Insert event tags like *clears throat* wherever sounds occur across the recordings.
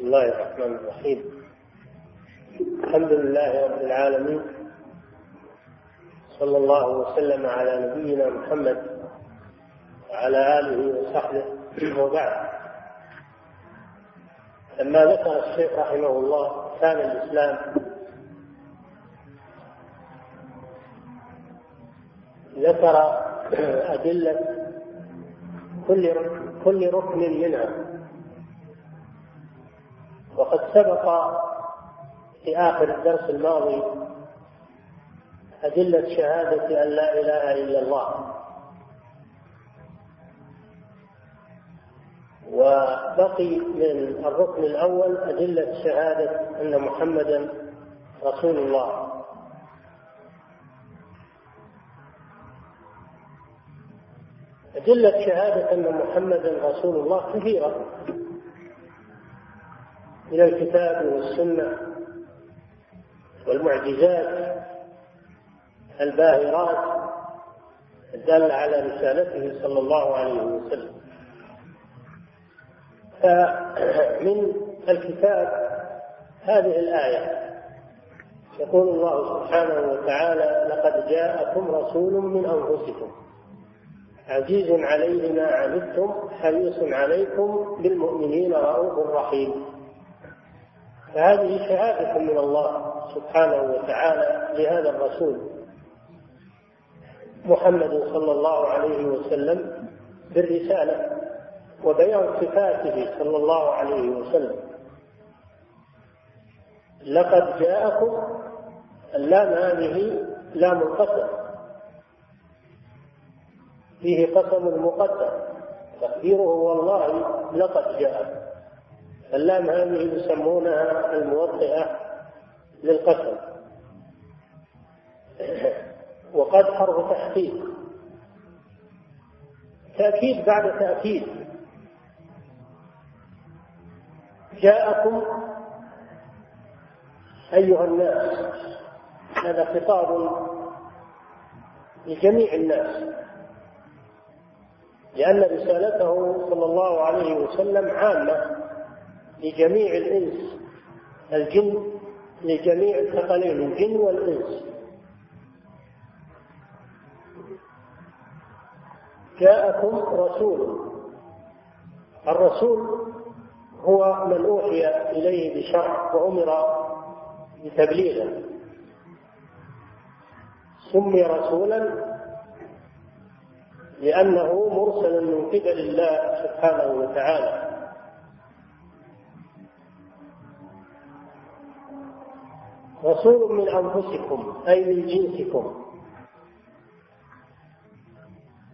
بسم الله الرحمن الرحيم. الحمد لله رب العالمين. صلى الله وسلم على نبينا محمد وعلى آله وصحبه وبعد. لما ذكر الشيخ رحمه الله كان الإسلام ذكر أدلة كل كل ركن منها. وقد سبق في آخر الدرس الماضي أدلة شهادة أن لا إله إلا الله. وبقي من الركن الأول أدلة شهادة أن محمدا رسول الله. أدلة شهادة أن محمدا رسول الله كثيرة. من الكتاب والسنة والمعجزات الباهرات الدالة على رسالته صلى الله عليه وسلم. فمن الكتاب هذه الآية. يقول الله سبحانه وتعالى لقد جاءكم رسول من أنفسكم عزيز عليه ما عنتم حريص عليكم بالمؤمنين رؤوف رحيم. فهذه شهادة من الله سبحانه وتعالى لهذا الرسول محمد صلى الله عليه وسلم بالرسالة وبيان صفاته صلى الله عليه وسلم. لقد جاءكم اللام هذه لام القسم فيه قسم مقدر تقديره والله لقد جاءكم. اللام هذه يسمونها الموطئة للقسم. وقد حرف تحقيق. تأكيد بعد تأكيد. جاءكم أيها الناس هذا خطاب لجميع الناس. لأن رسالته صلى الله عليه وسلم عامة. لجميع الإنس الجن لجميع الثقلين الجن والإنس. جاءكم رسول. الرسول هو من أوحي إليه بشرع وأمر بتبليغه. سمي رسولا لأنه مرسل من قبل الله سبحانه وتعالى. رسول من أنفسكم أي من جنسكم.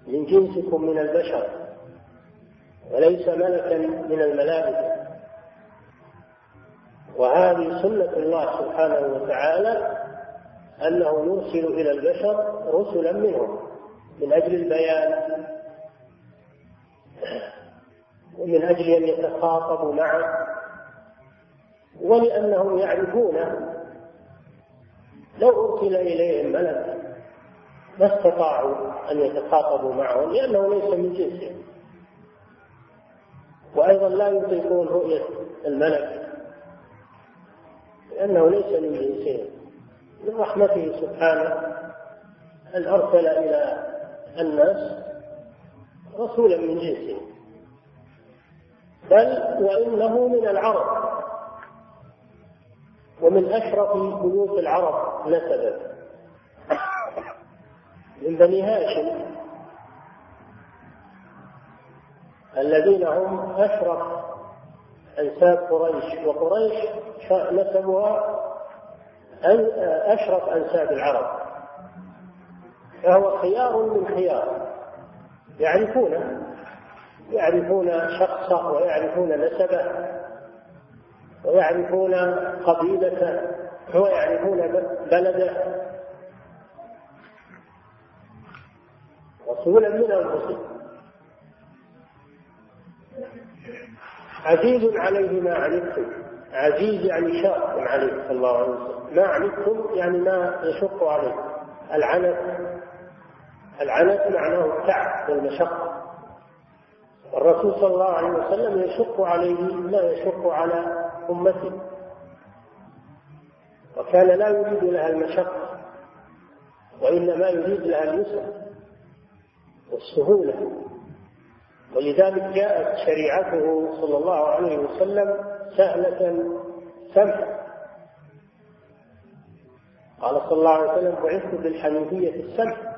من جنسكم من البشر. وليس ملكا من الملائكة. وهذه سنة الله سبحانه وتعالى أنه يرسل إلى البشر رسلا منهم من أجل البيان. ومن أجل أن يتخاطبوا معه. ولأنهم يعرفون لو أرسل إليهم ملك ما استطاعوا أن يتخاطبوا معه لأنه ليس من جنسهم. وأيضا لا يطيقون رؤية الملك لأنه ليس من جنسهم. من رحمته سبحانه أن أرسل إلى الناس رسولا من جنسهم. بل وإنه من العرب ومن أشرف بيوت العرب. نسبا من بني هاشم الذين هم أشرف أنساب قريش وقريش نسبها أشرف أنساب العرب. فهو خيار من خيار. يعرفونه يعرفون شخصه ويعرفون نسبه ويعرفون قبيلته. ويعرفون بلده رسولا من أنفسهم. عزيز عليه ما عنتم. عزيز يعني شاق عليه صلى الله عليه وسلم. ما عنتم يعني ما يشق عليه. العنت. العنت معناه التعب والمشقة. والرسول صلى الله عليه وسلم يشق عليه ما يشق على أمته. وكان لا يريد لها المشقة وإنما يريد لها اليسر والسهولة. ولذلك جاءت شريعته صلى الله عليه وسلم سهلة سمحة قال صلى الله عليه وسلم بعثت بالحنيفية السمحة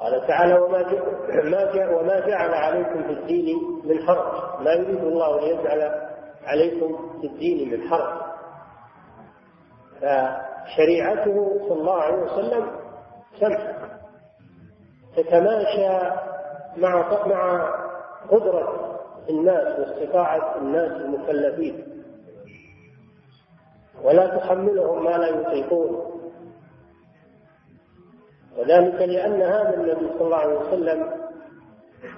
قال تعالى وما وما جعل عليكم في الدين من حرج ما يريد الله ان يجعل عليكم في الدين من حرج. فشريعته صلى الله عليه وسلم سمحة تتماشى مع مع قدرة الناس واستطاعة الناس المكلفين. ولا تحملهم ما لا يطيقون. وذلك لأن هذا النبي صلى الله عليه وسلم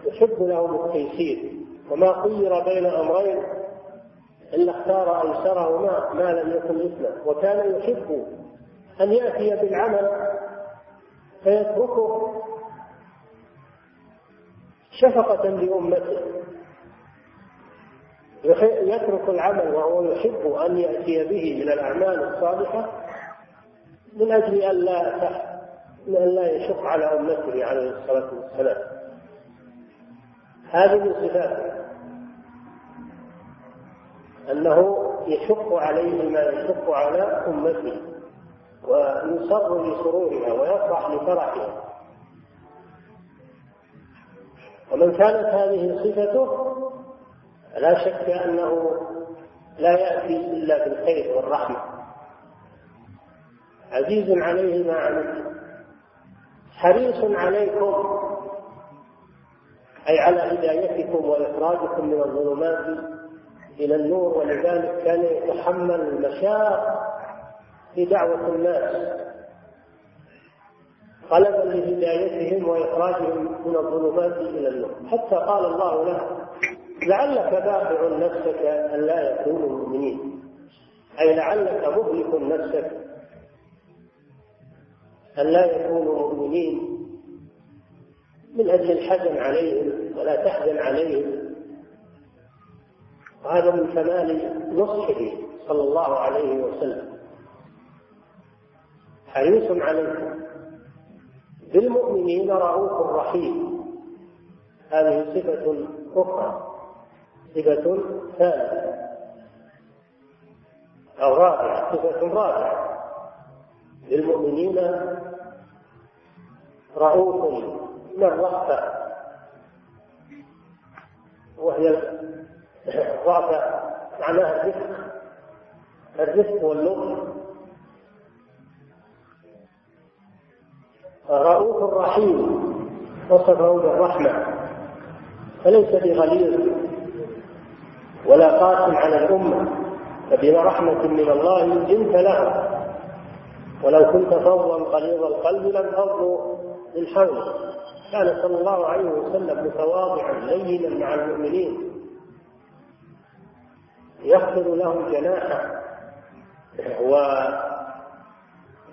يحب لهم التيسير. وما خير بين أمرين إلا اختار أيسرهما ما لم يكن إثما وكان يحب أن يأتي بالعمل فيتركه شفقة بأمته يترك العمل وهو يحب أن يأتي به من الأعمال الصالحة من أجل أن لا أن لا يشق على أمته عليه الصلاة والسلام. هذه من صفاته. أنه يشق عليه ما يشق على أمته ويصر لسرورها ويفرح لفرحها. ومن كانت هذه صفته فلا شك أنه لا يأتي إلا بالخير والرحمة. عزيز عليه ما عنتم حريص عليكم أي على هدايتكم وإخراجكم من الظلمات. إلى النور ولذلك كان يتحمل المشاق في دعوة الناس. طلبا لهدايتهم وإخراجهم من الظلمات إلى النور. حتى قال الله له لعلك باخع نفسك أن لا يكونوا مؤمنين. أي لعلك مهلك نفسك أن لا يكونوا مؤمنين. من أجل الحزن عليهم ولا تحزن عليهم. وهذا من كمال نصحه صلى الله عليه وسلم. حريص عليكم. بالمؤمنين رؤوف رحيم. هذه صفة أخرى. صفة ثالثة أو رابعة. صفة رابعة. للمؤمنين رؤوف. من الرأفة وهي الرأفة معناها الرفق الرفق واللطف رؤوف رحيم وصفه بالرحمة فليس بغليظ ولا قاسم على الأمة فبما رحمة من الله لنت له ولو كنت فظا غليظ القلب لانفضوا من حولك كان صلى الله عليه وسلم متواضعا لينا مع المؤمنين. يخفض لهم جناحه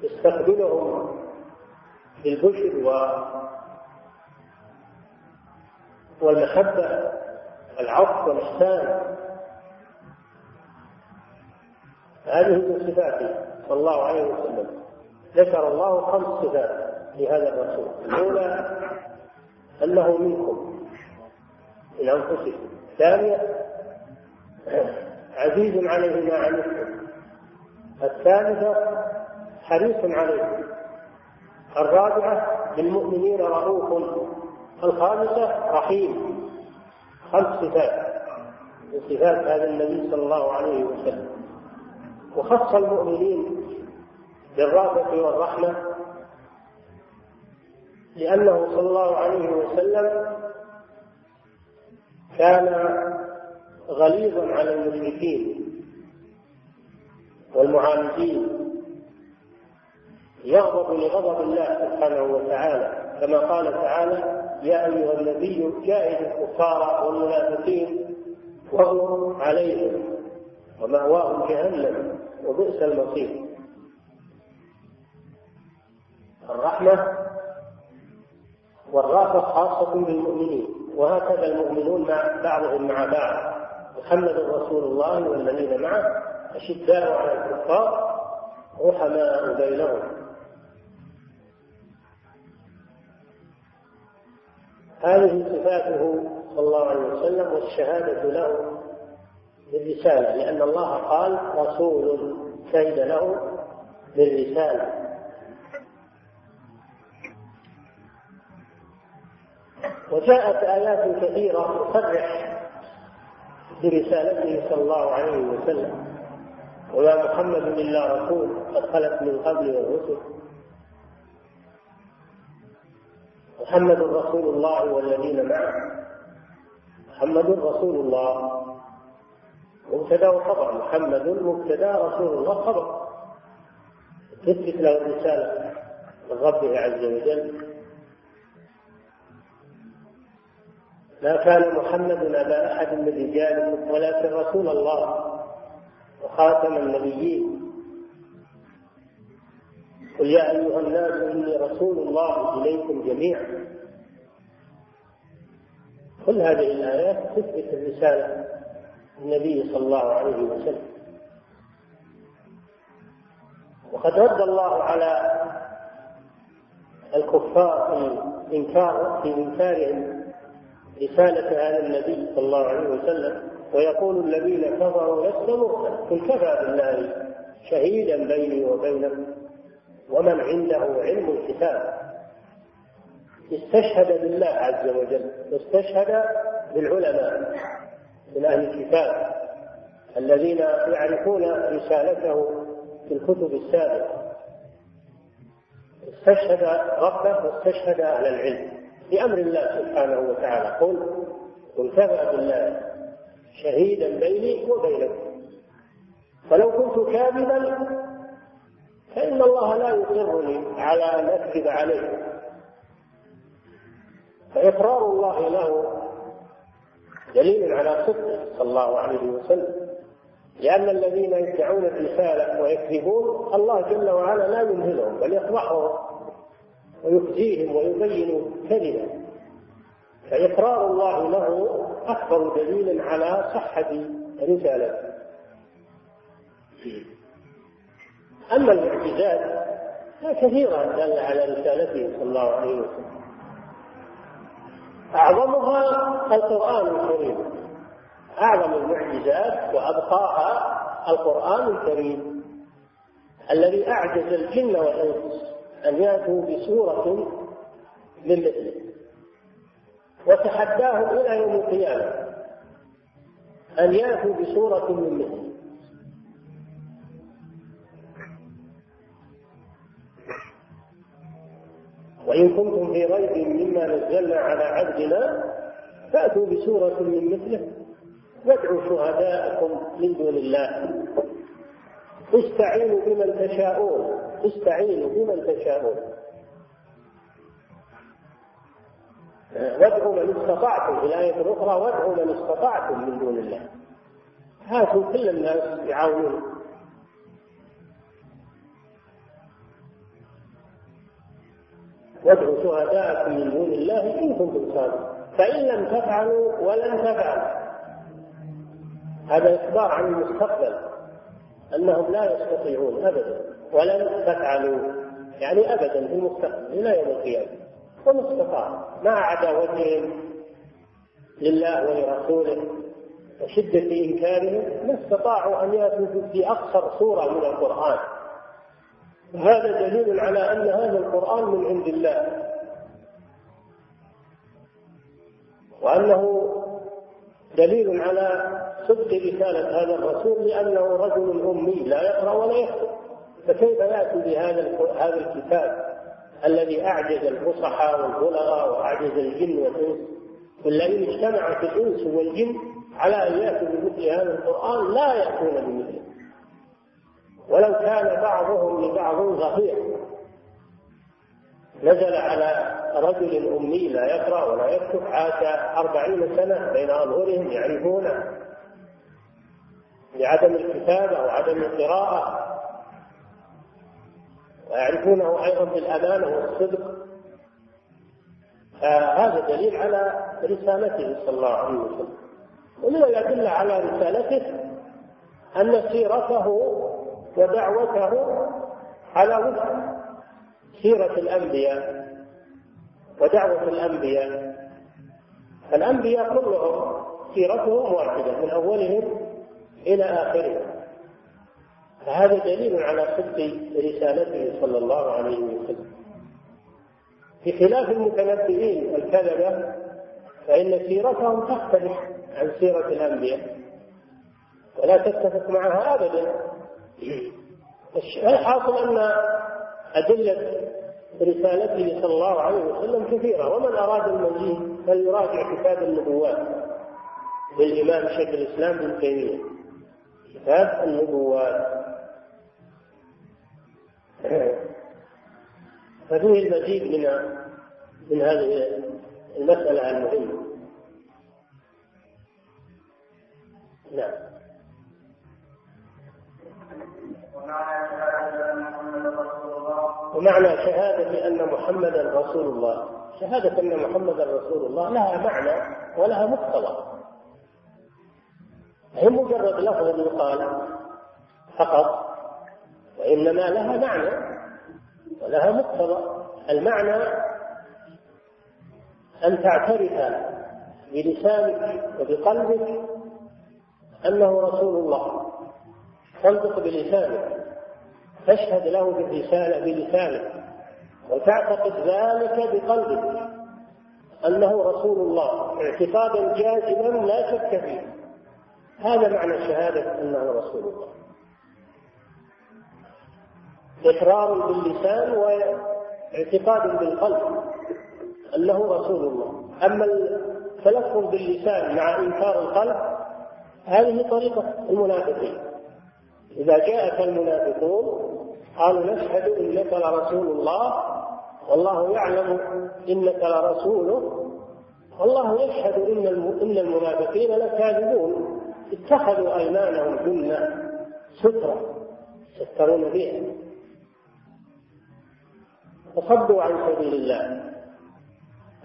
ويستقبلهم بالبشر و والمحبة العطف والإحسان. هذه من صفاته صلى الله عليه وسلم. ذكر الله خمس صفات لهذا الرسول. الأولى أنه منكم من أنفسكم الثانية عزيز عليه ما عنتم الثالثة حريص عليكم الرابعة بالمؤمنين رؤوف. الخامسة رحيم. خمس صفات. من صفات هذا النبي صلى الله عليه وسلم. وخص المؤمنين بالرافة والرحمة لأنه صلى الله عليه وسلم كان غليظا على المشركين والمعاندين. يغضب لغضب الله سبحانه وتعالى. كما قال تعالى يا أيها النبي جاهد الكفار والمنافقين واغلظ عليهم ومأواهم جهنم وبئس المصير. الرحمة والرافة خاصة بالمؤمنين. وهكذا المؤمنون مع بعضهم مع بعض. محمد رسول الله والذين معه أشداء على الكفار رحماء بينهم. هذه صفاته صلى الله عليه وسلم والشهادة له بالرسالة لأن الله قال رسول شهد له بالرسالة. وجاءت آيات كثيرة تصرح برسالته صلى الله عليه وسلم. ويا محمد إلا رسول قد خلت من قبل الرسل. محمد رسول الله والذين معه. محمد رسول الله. مبتدا وخبر. محمد مبتدا رسول الله خبر. تثبت له الرسالة من ربه عز وجل. ما كان محمد أبا أحد من رجالكم ولكن رسول الله وخاتم النبيين. قل يا أيها الناس إني رسول الله إليكم جميعا. كل هذه الآيات تثبت الرسالة النبي صلى الله عليه وسلم. وقد رد الله على الكفار في إنكار في إنكارهم رسالة هذا النبي صلى الله عليه وسلم ويقول الذين كفروا لست مرسلا قل كفى بالله شهيدا بيني وبينكم ومن عنده علم الكتاب. استشهد بالله عز وجل واستشهد بالعلماء من أهل الكتاب الذين يعرفون رسالته في الكتب السابقة. استشهد ربه واستشهد أهل العلم. بأمر الله سبحانه وتعالى. قل قل كفى بالله شهيدا بيني وبينكم. فلو كنت كاذبا فإن الله لا يقرني على أن أكذب عليه. فإقرار الله له دليل على صدقه صلى الله عليه وسلم. لأن الذين يدعون الرسالة ويكذبون الله جل وعلا لا يمهلهم بل يفضحهم. ويخزيهم ويبين كذبا. فإقرار الله له أكبر دليل على صحة رسالته. أما المعجزات فكثيرة دل على رسالته صلى الله عليه وسلم. أعظمها القرآن الكريم. أعظم المعجزات وأبقاها القرآن الكريم. الذي أعجز الجن والإنس. أن يأتوا بسورة من مثله وتحداهم إلى يوم القيامة. أن يأتوا بسورة من مثله وإن كنتم في ريب مما نزلنا على عبدنا فأتوا بسورة من مثله وادعوا شهداءكم من دون الله. استعينوا بمن تشاءون. استعينوا بمن تشاءون. وادعوا من استطعتم في الآية الأخرى وادعوا من استطعتم من دون الله. هاتوا كل الناس يعاونون. وادعوا شهداءكم من دون الله إن كنتم صادقين. فإن لم تفعلوا ولن تفعلوا. هذا إخبار عن المستقبل أنهم لا يستطيعون أبدا. ولن تفعلوا يعني ابدا في المستقبل إلى يوم القيامة. وما استطاع مع عداوتهم لله ولرسوله وشدة إنكارهم ما استطاعوا أن يأتوا في أقصر سورة من القرآن. وهذا دليل على أن هذا القرآن من عند الله. وأنه دليل على صدق رسالة هذا الرسول لأنه رجل أمي لا يقرأ ولا يكتب. فكيف نأتي بهذا هذا الكتاب الذي أعجز الفصحاء والبلغاء وأعجز الجن والإنس؟ إلا إن اجتمعت الإنس والجن على أن يأتوا بمثل هذا القرآن لا يأتون بمثله. ولو كان بعضهم لبعض ظهير. نزل على رجل أمي لا يقرأ ولا يكتب عاش أربعين سنة بين أظهرهم يعرفونه. لعدم الكتابة وعدم القراءة ويعرفونه أيضا بالأمانة والصدق. هذا دليل على رسالته صلى الله عليه وسلم. ومن الأدلة على رسالته أن سيرته ودعوته على وفق سيرة الأنبياء ودعوة الأنبياء. الأنبياء كلهم سيرتهم واحدة من أولهم إلى آخرهم. فهذا دليل على صدق رسالته صلى الله عليه وسلم. بخلاف المتنبئين الكذبة فإن سيرتهم تختلف عن سيرة الأنبياء ولا تتفق معها أبدا. الحاصل أن أدلة رسالته صلى الله عليه وسلم كثيرة ومن أراد المزيد فليراجع كتاب النبوات للإمام شيخ الإسلام ابن تيمية. كتاب النبوات. ففيه المزيد من من هذه المسألة المهمة. نعم. ومعنى شهادة أن محمدا رسول الله. شهادة أن محمدا رسول الله لها معنى ولها مقتضى هي مجرد لفظ يقال فقط وإنما لها معنى ولها مقتضى. المعنى أن تعترف بلسانك وبقلبك أنه رسول الله. تنطق بلسانك تشهد له بالرسالة بلسانك وتعتقد ذلك بقلبك أنه رسول الله. اعتقادا جازما لا شك فيه. هذا معنى شهادة أنه رسول الله. إقرار باللسان واعتقاد بالقلب أنه رسول الله. أما التلفظ باللسان مع إنكار القلب هذه طريقة المنافقين. إذا جاءك المنافقون قالوا نشهد إنك لرسول الله والله يعلم إنك لرسوله والله يشهد إن إن المنافقين لكاذبون. اتخذوا أيمانهم جنة سترة يسترون بها. وصدوا عن سبيل الله.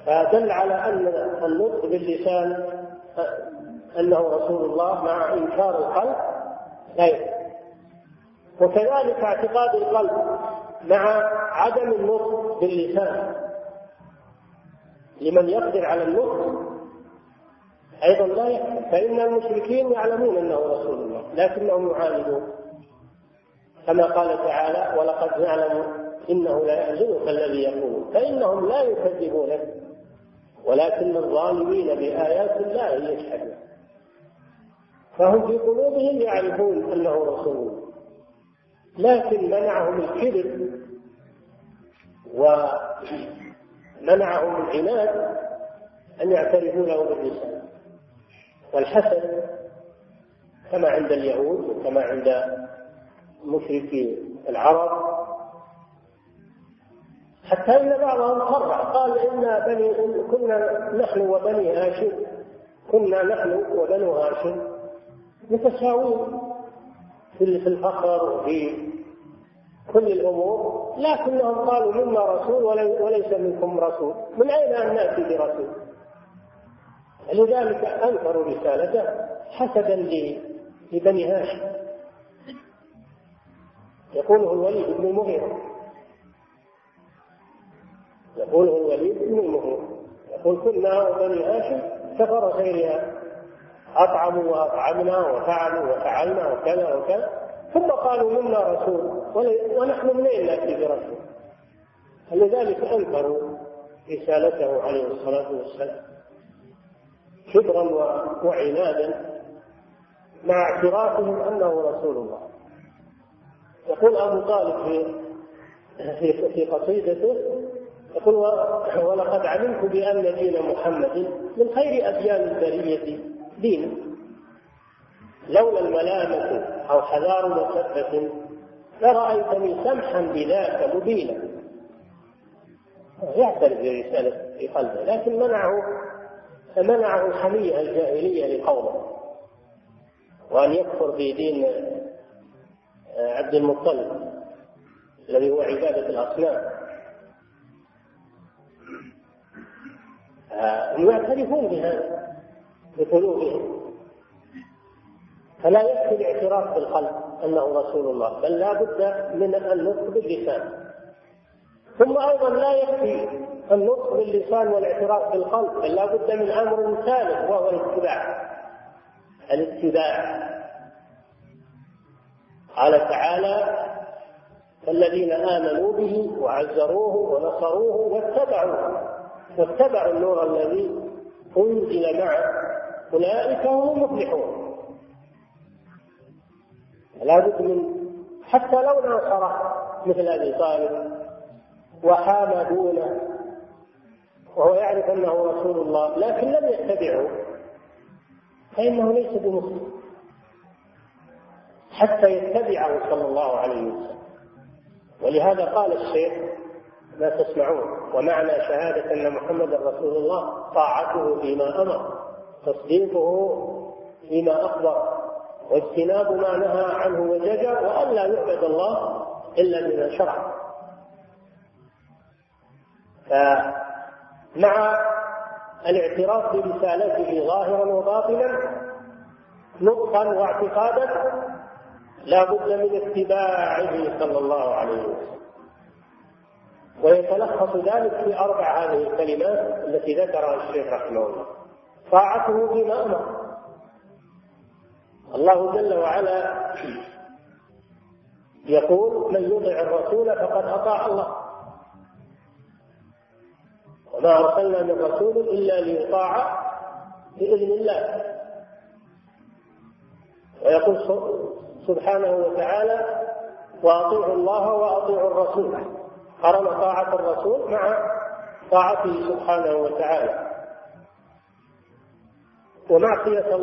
فدل على أن النطق باللسان أنه رسول الله مع إنكار القلب لا يكفي وكذلك اعتقاد القلب مع عدم النطق باللسان. لمن يقدر على النطق أيضا لا يكفي فإن المشركين يعلمون أنه رسول الله لكنهم يعاندون. كما قال تعالى ولقد نعلم إنه لا يحزنك الذي يقول فإنهم لا يكذبونك ولكن الظالمين بآيات الله يجحدون. فهم في قلوبهم يعرفون أنه رسول. لكن منعهم الكذب ومنعهم العناد أن يعترفوا له باللسان. والحسد كما عند اليهود وكما عند مشركي العرب حتى ان بعضهم صرح قال إن بني كنا نحن وبني هاشم. كنا نحن وبنو هاشم. متساوون في الفقر وفي كل الأمور لكنهم قالوا منا رسول وليس منكم رسول. من أين أن نأتي برسول؟ لذلك انكروا رسالته حسدا لبني هاشم. يقوله الوليد بن يقوله الوليد بن المغيرة يقول كنا وبني هاشم كفر غيرها أطعموا وأطعمنا وفعلوا وفعلنا وكذا وكذا. ثم قالوا منا رسول. ونحن منين نأتي برسول؟ فلذلك أنكروا رسالته عليه الصلاة والسلام. كبرا وعنادا مع اعترافهم أنه رسول الله. يقول أبو طالب في في قصيدته يقول ولقد علمت بأن دين محمد من خير أديان البرية دينا. لولا الملامة أو حذار مسبة لرأيتني سمحا بذاك مبينا يعترف برسالة في قلبه لكن منعه منعه الحمية الجاهلية لقومه. وأن يكفر في دين عبد المطلب الذي هو عبادة الأصنام. هم يعترفون بهذا بقلوبهم. فلا يكفي الاعتراف بالقلب أنه رسول الله بل لا بد من النطق باللسان ثم أيضا لا يكفي النطق باللسان والاعتراف بالقلب بل لا بد من أمر ثالث وهو الاتباع. الاتباع. قال تعالى الذين آمنوا به وعزروه ونصروه واتبعوا واتبعوا النور الذي أنزل معه. أولئك هم المفلحون. لابد من حتى لو ناصره مثل أبي طالب وحام دونه وهو يعرف أنه رسول الله لكن لم يتبعه فإنه ليس بمسلم. حتى يتبعه صلى الله عليه وسلم. ولهذا قال الشيخ ما تسمعون. ومعنى شهادة أن محمدا رسول الله طاعته فيما أمر تصديقه فيما أخبر واجتناب ما نهى عنه وزجر وأن لا يعبد الله إلا بما شرع. فمع الاعتراف برسالته ظاهرا وباطنا نطقا واعتقادا لا بد من اتباعه صلى الله عليه وسلم. ويتلخص ذلك في أربع هذه الكلمات التي ذكرها الشيخ رحمه الله. طاعته فيما أمر. الله جل وعلا يقول من يطع الرسول فقد أطاع الله. وما أرسلنا من رسول إلا ليطاع بإذن الله. ويقول سبحانه وتعالى وأطيعوا الله وأطيعوا الرسول. قرن طاعة الرسول مع طاعته سبحانه وتعالى. ومعصيته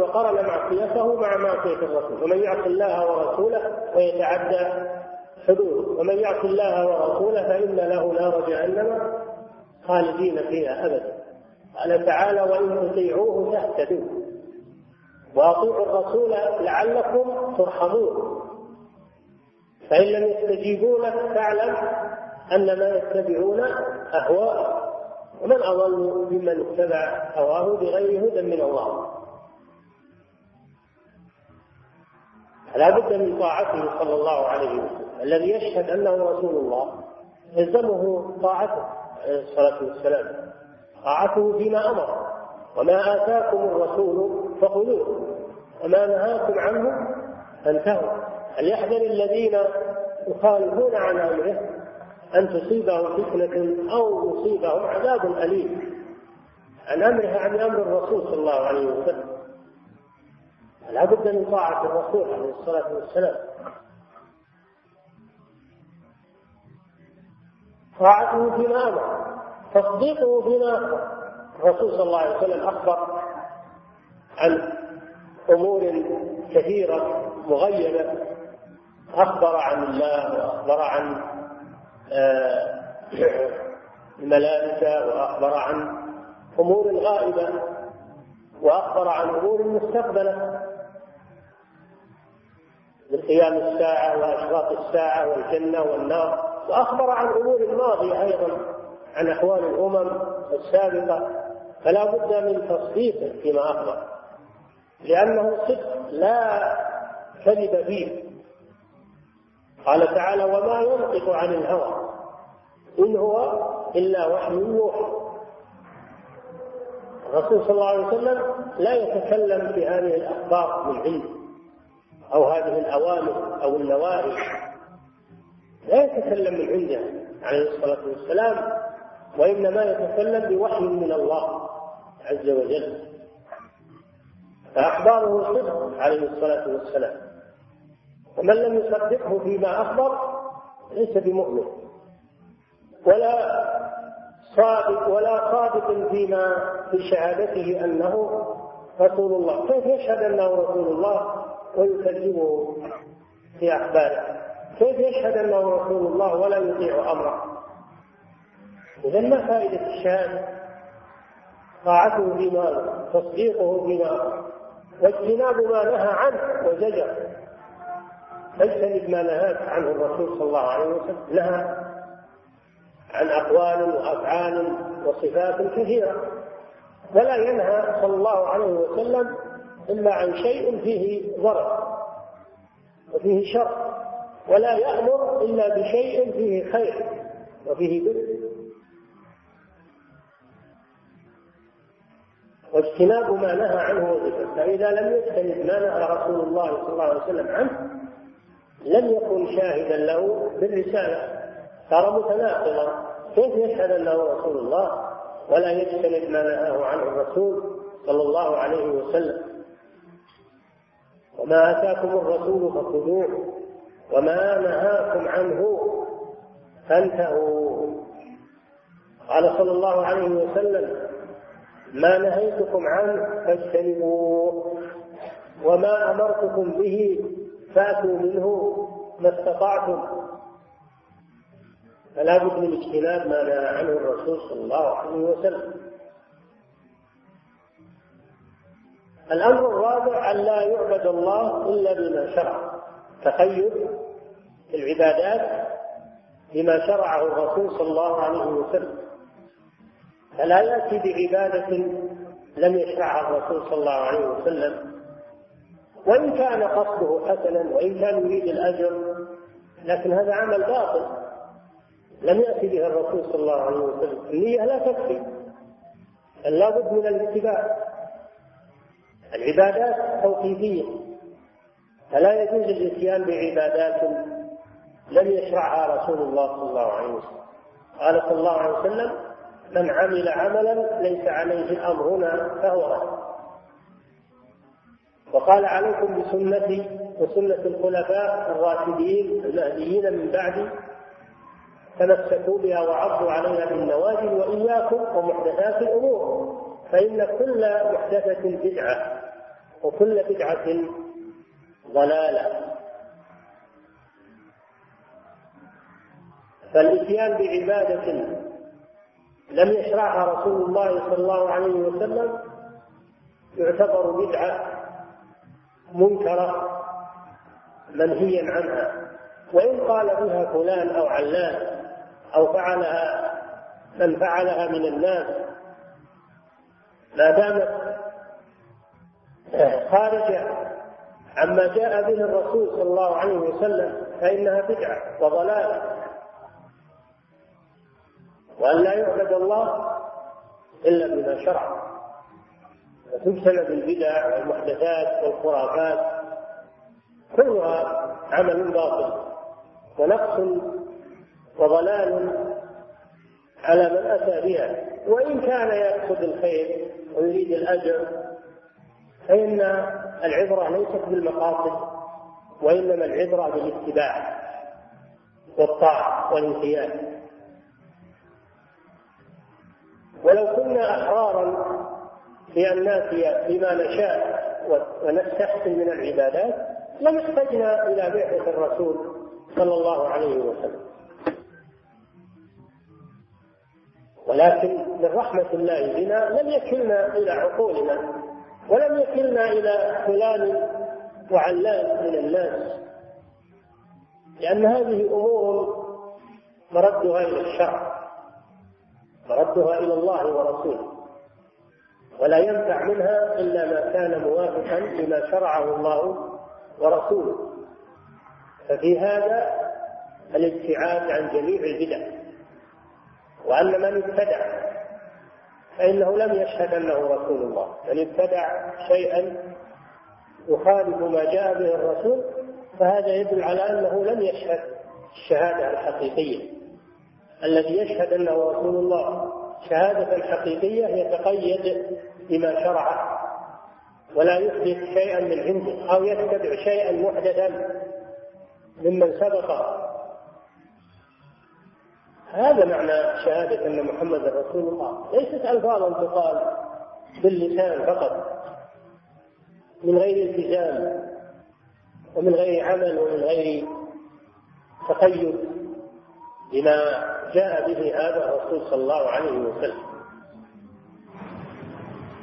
وقرن معصيته مع معصية الرسول. ومن يعص الله ورسوله ويتعدى حدوده. ومن يعص الله ورسوله فإن له نار جهنم خالدين فيها أبدا. قال تعالى وإن تطيعوه تهتدوا وأطيعوا الرسول لعلكم ترحمون. فإن لم يستجيبوا لك فاعلم أن ما يتبعون أهواءهم ومن أضل ممن اتبع هواه بغير هدى من الله. لا بد من طاعته صلى الله عليه وسلم. الذي يشهد أنه رسول الله يلزمه طاعته عليه الصلاة والسلام. طاعته فيما أمر. وما آتاكم الرسول فخذوه. وما نهاكم عنه فانتهوا. فليحذر الذين يخالفون عن أمره أن تصيبهم فتنة أو يصيبهم عذاب أليم. عن أمرها عن أمر الرسول صلى الله عليه وسلم. لا بد من طاعة الرسول عليه الصلاة والسلام. طاعته فيما أمر. تصديقه فيما الرسول صلى الله عليه وسلم أخبر عن أمور كثيرة مغيبة. أخبر عن الله وأخبر عن آه، الملائكة وأخبر عن أمور غائبة وأخبر عن أمور مستقبلة من قيام الساعة وأشراط الساعة والجنة والنار. وأخبر عن أمور ماضية أيضا عن أحوال الأمم السابقة. فلا بد من تصديقه فيما أخبر لأنه صدق لا كذب فيه. قال تعالى وما ينطق عن الهوى إن هو إلا وحي يوحى. الرسول صلى الله عليه وسلم لا يتكلم في هذه الأخبار عنده أو هذه الأوامر أو النواهي. لا يتكلم عنده عليه الصلاة والسلام وإنما يتكلم بوحي من الله عز وجل. فأخباره صدق عليه الصلاة والسلام. ومن لم يصدقه فيما أخبر ليس بمؤمن. ولا صادق ولا صادق فيما في شهادته أنه رسول الله. كيف يشهد أنه رسول الله ويكذبه في أخباره؟ كيف يشهد أنه رسول الله ولا يطيع أمره؟ إذا ما فائدة الشهادة؟ طاعته فيما تصديقه فيما واجتناب ما نهى عنه وزجر. اجتنب ما نهاك عنه الرسول صلى الله عليه وسلم نهى عن أقوال وأفعال وصفات كثيرة. ولا ينهى صلى الله عليه وسلم إلا عن شيء فيه ضرر وفيه شر ولا يأمر إلا بشيء فيه خير وفيه بر. واجتناب ما نهى عنه وذكر فإذا لم يجتنب ما نهى رسول الله صلى الله عليه وسلم عنه لم يكن شاهدا له بالرسالة صار متناقضا. كيف يشهد أنه رسول الله ولا يجتنب ما نهاه عنه الرسول صلى الله عليه وسلم؟ وما آتاكم الرسول فخذوه وما نهاكم عنه فانتهوا. قال صلى الله عليه وسلم ما نهيتكم عنه فاجتنبوه وما أمرتكم به فاتوا منه ما استطعتم. فلا بد من اجتناب ما نهى عنه الرسول صلى الله عليه وسلم. الأمر الرابع أن لا يعبد الله إلا بما شرع. تقيد العبادات بما شرعه الرسول صلى الله عليه وسلم. فلا يأتي بعبادة لم يشرعها الرسول صلى الله عليه وسلم وإن كان قصده حسنا وإن كان يريد الأجر لكن هذا عمل باطل. لم يأتي به الرسول صلى الله عليه وسلم. النية لا تكفي. لا بد من الاتباع. العبادات توقيفية. فلا يجوز الاتيان بعبادات لم يشرعها رسول الله صلى الله عليه وسلم. قال صلى الله عليه وسلم من عمل عملا ليس عليه أمرنا فهو رد وقال عليكم بسنتي وسنة الخلفاء الراشدين المهديين من بعدي تمسكوا بها وعضوا عليها بالنواجذ وإياكم ومحدثات الأمور فإن كل محدثة بدعة وكل بدعة ضلالة. فالإتيان بعبادة لم يشرعها رسول الله صلى الله عليه وسلم يعتبر بدعة منكرة منهيا عنها. وإن قال بها فلان أو علان أو فعلها من فعلها من الناس ما دامت خارجة عما جاء به الرسول صلى الله عليه وسلم فإنها بدعة وضلالة. وأن لا يعبد الله إلا بما شرع. وتجتنب البدع والمحدثات والخرافات كلها عمل باطل ونقص وضلال على من أتى بها. وإن كان يقصد الخير ويريد الأجر فإن العبرة ليست بالمقاصد وإنما العبرة بالاتباع والطاعة والانقياد ولو كنا أحرارا بأن نأتي بما نشاء ونستحسن من العبادات لما احتجنا إلى بعثة الرسول صلى الله عليه وسلم. ولكن من رحمة الله بنا لم يكلنا إلى عقولنا ولم يكلنا إلى فلان وعلان من الناس لأن هذه أمور مردها إلى الشرع مردها إلى الله ورسوله. ولا ينفع منها إلا ما كان موافقا لما شرعه الله ورسوله. ففي هذا الابتعاد عن جميع البدع. وأن من ابتدع فإنه لم يشهد أنه رسول الله. من ابتدع شيئا يخالف ما جاء به الرسول فهذا يدل على أنه لم يشهد الشهادة الحقيقية الذي يشهد أنه رسول الله. شهادة حقيقية يتقيد بما شرعه ولا يحدث شيئا من عنده أو يتبع شيئا محدثا ممن سبق. هذا معنى شهادة أن محمد رسول الله. ليست ألفاظا تقال باللسان فقط من غير التزام ومن غير عمل ومن غير تقيد. بما جاء به هذا الرسول صلى الله عليه وسلم.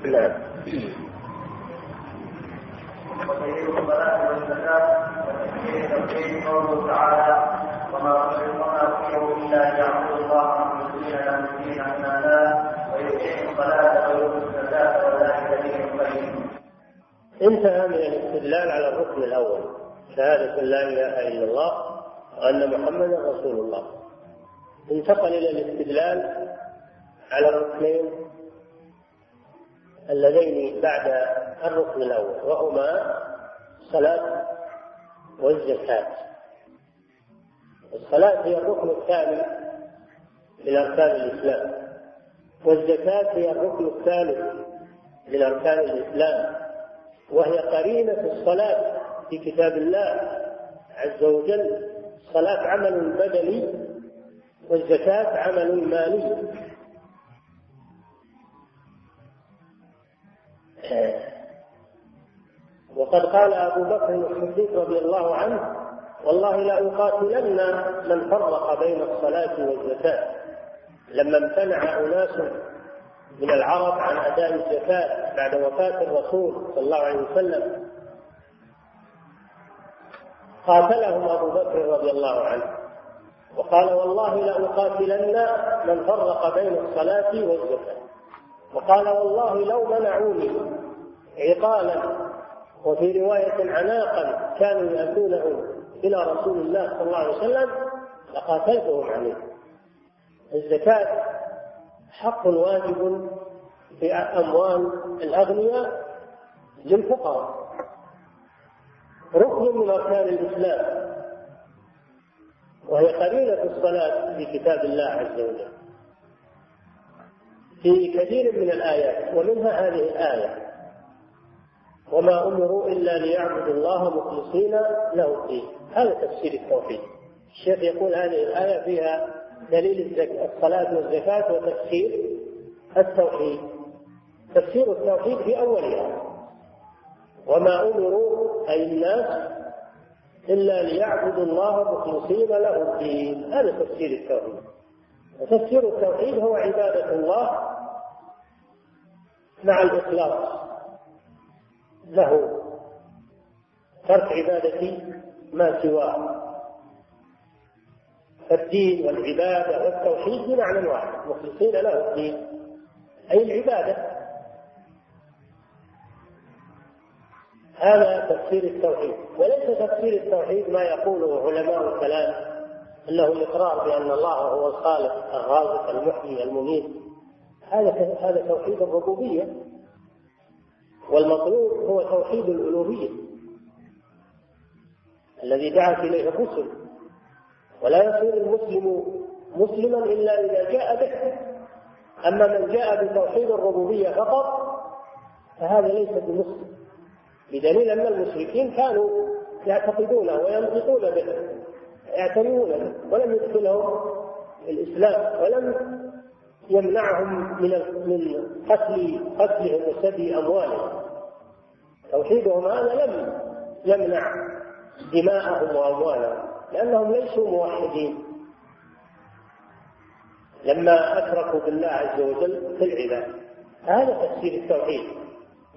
نعم. قوله تعالى وما الله وذلك انتهى من الاستدلال على الركن الأول. شهادة لا إله إلا الله وأن محمدا رسول الله. انتقل إلى الاستدلال على الركنين اللذين بعد الركن الأول وهما الصلاة والزكاة. الصلاة هي الركن الثاني من أركان الإسلام والزكاة هي الركن الثالث من أركان الإسلام وهي قرينة الصلاة في كتاب الله عز وجل الصلاة عمل بدني والزكاة عمل مالي. وقد قال أبو بكر الصديق رضي الله عنه والله لأقاتلن من فرق بين الصلاة والزكاة. لما امتنع أناس من العرب عن أداء الزكاة بعد وفاة الرسول صلى الله عليه وسلم قاتلهم أبو بكر رضي الله عنه. وقال والله لأقاتلن من فرق بين الصلاة والزكاة. وقال والله لو منعوني عقالا وفي رواية عناقا كانوا يأتونه إلى رسول الله صلى الله عليه وسلم لقاتلتهم عليه. الزكاة حق واجب في أموال الأغنياء للفقراء. ركن من أركان الإسلام وهي قليلة الصلاة في كتاب الله عز وجل. في كثير من الآيات ومنها هذه الآية وما أمروا إلا ليعبدوا الله مخلصين له الدين. هذا تفسير التوحيد. الشيخ يقول هذه الآية فيها دليل الصلاة والزكاة وتفسير التوحيد. تفسير التوحيد في أولها وما أمروا أي الناس إلا ليعبدوا الله مخلصين له الدين. هذا تفسير التوحيد. وتفسير التوحيد هو عبادة الله مع الإخلاص له. ترك عبادة ما سواه. فالدين والعبادة والتوحيد بمعنى واحد. مخلصين له الدين. أي العبادة. هذا تفسير التوحيد. وليس تفسير التوحيد ما يقوله علماء الكلام إنه الاقرار بأن الله هو الخالق الرازق المحيي المميت. هذا هذا توحيد الربوبية. والمطلوب هو توحيد الألوهية. الذي دعت إليه الرسل. ولا يصير المسلم مسلما إلا إذا جاء به. أما من جاء بتوحيد الربوبية فقط فهذا ليس بمسلم. بدليل أن المشركين كانوا يعتقدونه وينطقون به يعتنون به ولم يدخلهم الإسلام ولم يمنعهم من من قتل قتلهم وسبي أموالهم. توحيدهم هذا لم يمنع دماءهم وأموالهم لأنهم ليسوا موحدين. لما أشركوا بالله عز وجل في العباد هذا تفسير التوحيد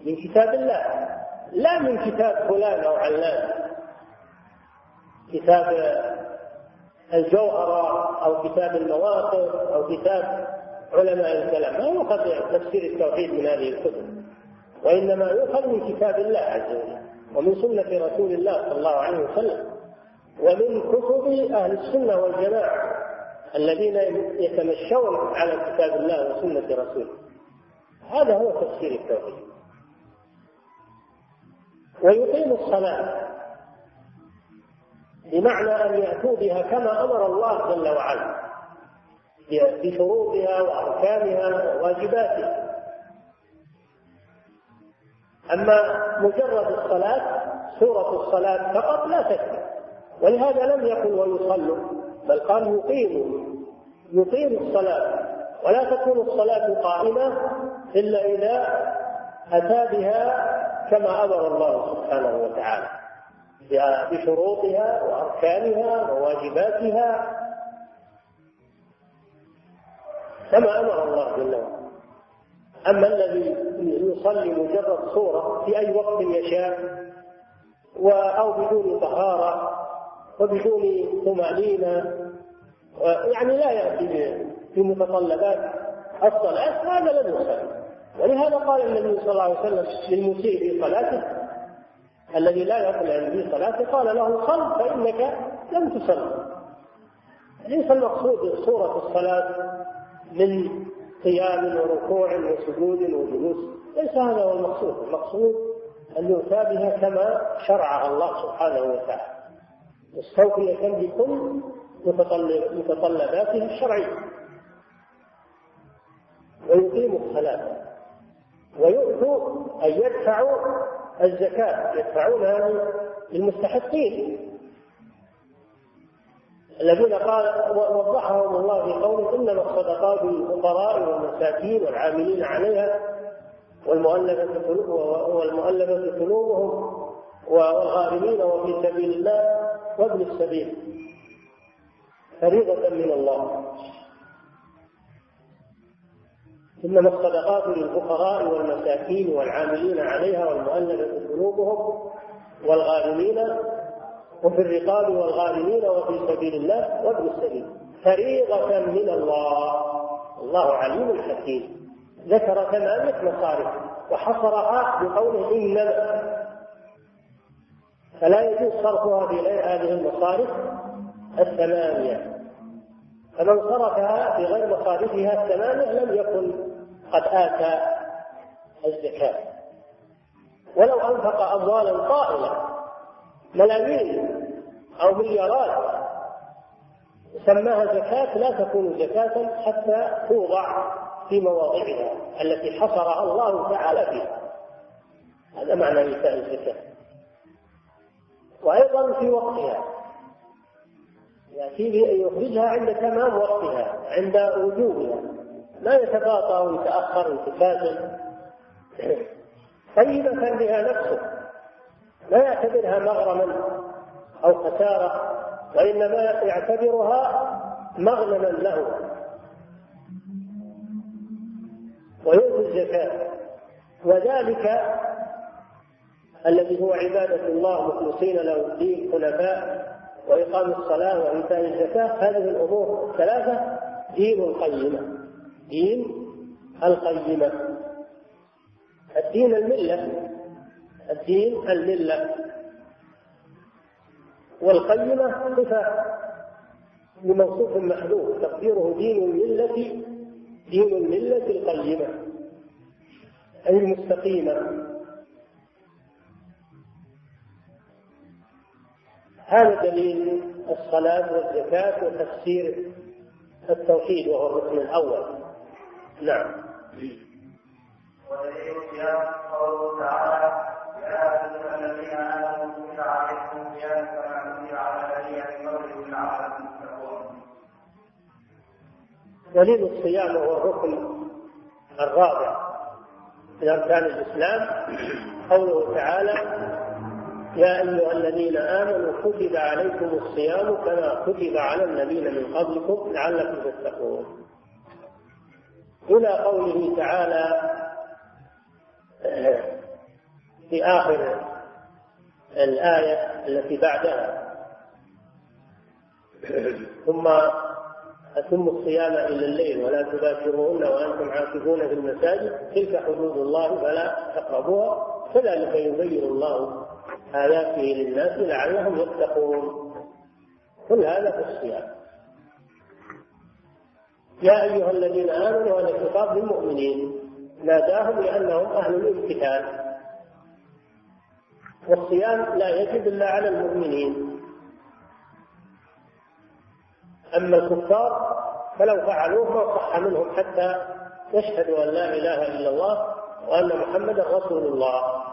من كتاب الله. لا من كتاب فلان أو علان. كتاب الجوهرة أو كتاب المواقف أو كتاب علماء الكلام. ما يؤخذ تفسير التوحيد من هذه الكتب. وإنما يؤخذ من كتاب الله عز وجل ومن سنة رسول الله صلى الله عليه وسلم ومن كتب أهل السنة والجماعة الذين يتمشون على كتاب الله وسنة رسوله. هذا هو تفسير التوحيد. ويقيم الصلاة. بمعنى أن يأتوا بها كما أمر الله جل وعلا. بشروطها وأركانها وواجباتها. أما مجرد الصلاة سورة الصلاة فقط لا تكفي. ولهذا لم يقل ويصلوا بل قال يقيموا. يقيم الصلاة. ولا تكون الصلاة قائمة إلا إذا أتى بها كما أمر الله سبحانه وتعالى. بشروطها وأركانها وواجباتها. كما أمر الله جل وعلا. أما الذي يصلي مجرد صورة في أي وقت يشاء أو بدون طهارة وبدون طمأنينة يعني لا يأتي بمتطلبات. الصلاه هذا لم يصلي. ولهذا قال النبي صلى الله عليه وسلم للمسيء في صلاته الذي لا يقنع في صلاته قال له صل فإنك لم تصل. ليس المقصود صورة الصلاة من قيام وركوع وسجود وجلوس ليس هذا هو المقصود. المقصود أن يؤتى بها كما شرعها الله سبحانه وتعالى. مستوفية بكل متطلباتها الشرعية. ويقيم الصلاة. ويؤتوا أن يدفعوا الزكاة يدفعونها للمستحقين. الذين قال وضحهم الله في قوله إنما الصدقات للفقراء والمساكين والعاملين عليها والمؤلفة والمؤلفة قلوبهم والغارمين وفي سبيل الله وابن السبيل فريضة من الله. إنما الصدقات للفقراء والمساكين والعاملين عليها والمؤلفة قلوبهم والغارمين وفي الرقاب والغارمين وفي سبيل الله وابن السبيل. فريضة من الله. الله عليم حكيم. ذكر ثمانية مصارف وحصرها بقوله إنما. فلا يجوز صرفها في هذه المصارف الثمانية. فمن صرفها في غير مصارفها الثمانية لم يكن قد آتى الزكاة. ولو أنفق أموالا طائلة ملايين أو مليارات سماها زكاة لا تكون زكاة حتى توضع في مواضعها التي حصرها الله تعالى فيها. هذا معنى إيتاء الزكاة. وأيضا في وقتها. يأتي بأن يخرجها عند تمام وقتها عند وجوبها. لا يتباطأ ويتأخر ويتكاسل طيبة بها نفسه. لا يعتبرها مغرما أو خسارة وإنما يعتبرها مغنما له. ويؤتي الزكاة. وذلك الذي هو عبادة الله مخلصين له الدين حنفاء وإقام الصلاة وإيتاء الزكاة. هذه الأمور الثلاثة دين القيمة دين القيمة الدين الملة. الدين الملة. والقيمة صفة لموصوف محذوف. تقديره دين الملة دين الملة القيمة. أي المستقيمة. هذا دليل الصلاة والزكاة وتفسير التوحيد وهو الركن الأول. نعم. ودليل قوله تعالى يا أيها الذين آمنوا كتب عليكم كما كتب على الذين من قبلكم لعلكم تتقون دليل الصيام هو الركن الرابع من أركان الإسلام. قوله تعالى يا أيها الذين آمنوا كتب عليكم الصيام كما كتب على الذين من قبلكم لعلكم تتقون. إلى قوله تعالى في آخر الآية التي بعدها. ثم أتموا الصيام إلى الليل ولا تباشروهن وأنتم عاكفون في المساجد. تلك حدود الله فلا تقربوها. كذلك يبين الله آياته للناس لعلهم يتقون. كل هذا في الصيام. يا أيها الذين آمنوا هذا خطاب للمؤمنين ناداهم لأنهم أهل الامتثال والصيام لا يجب إلا على المؤمنين. أما الكفار فلو فعلوه ما صح منهم حتى يشهدوا أن لا إله إلا الله وأن محمدا رسول الله.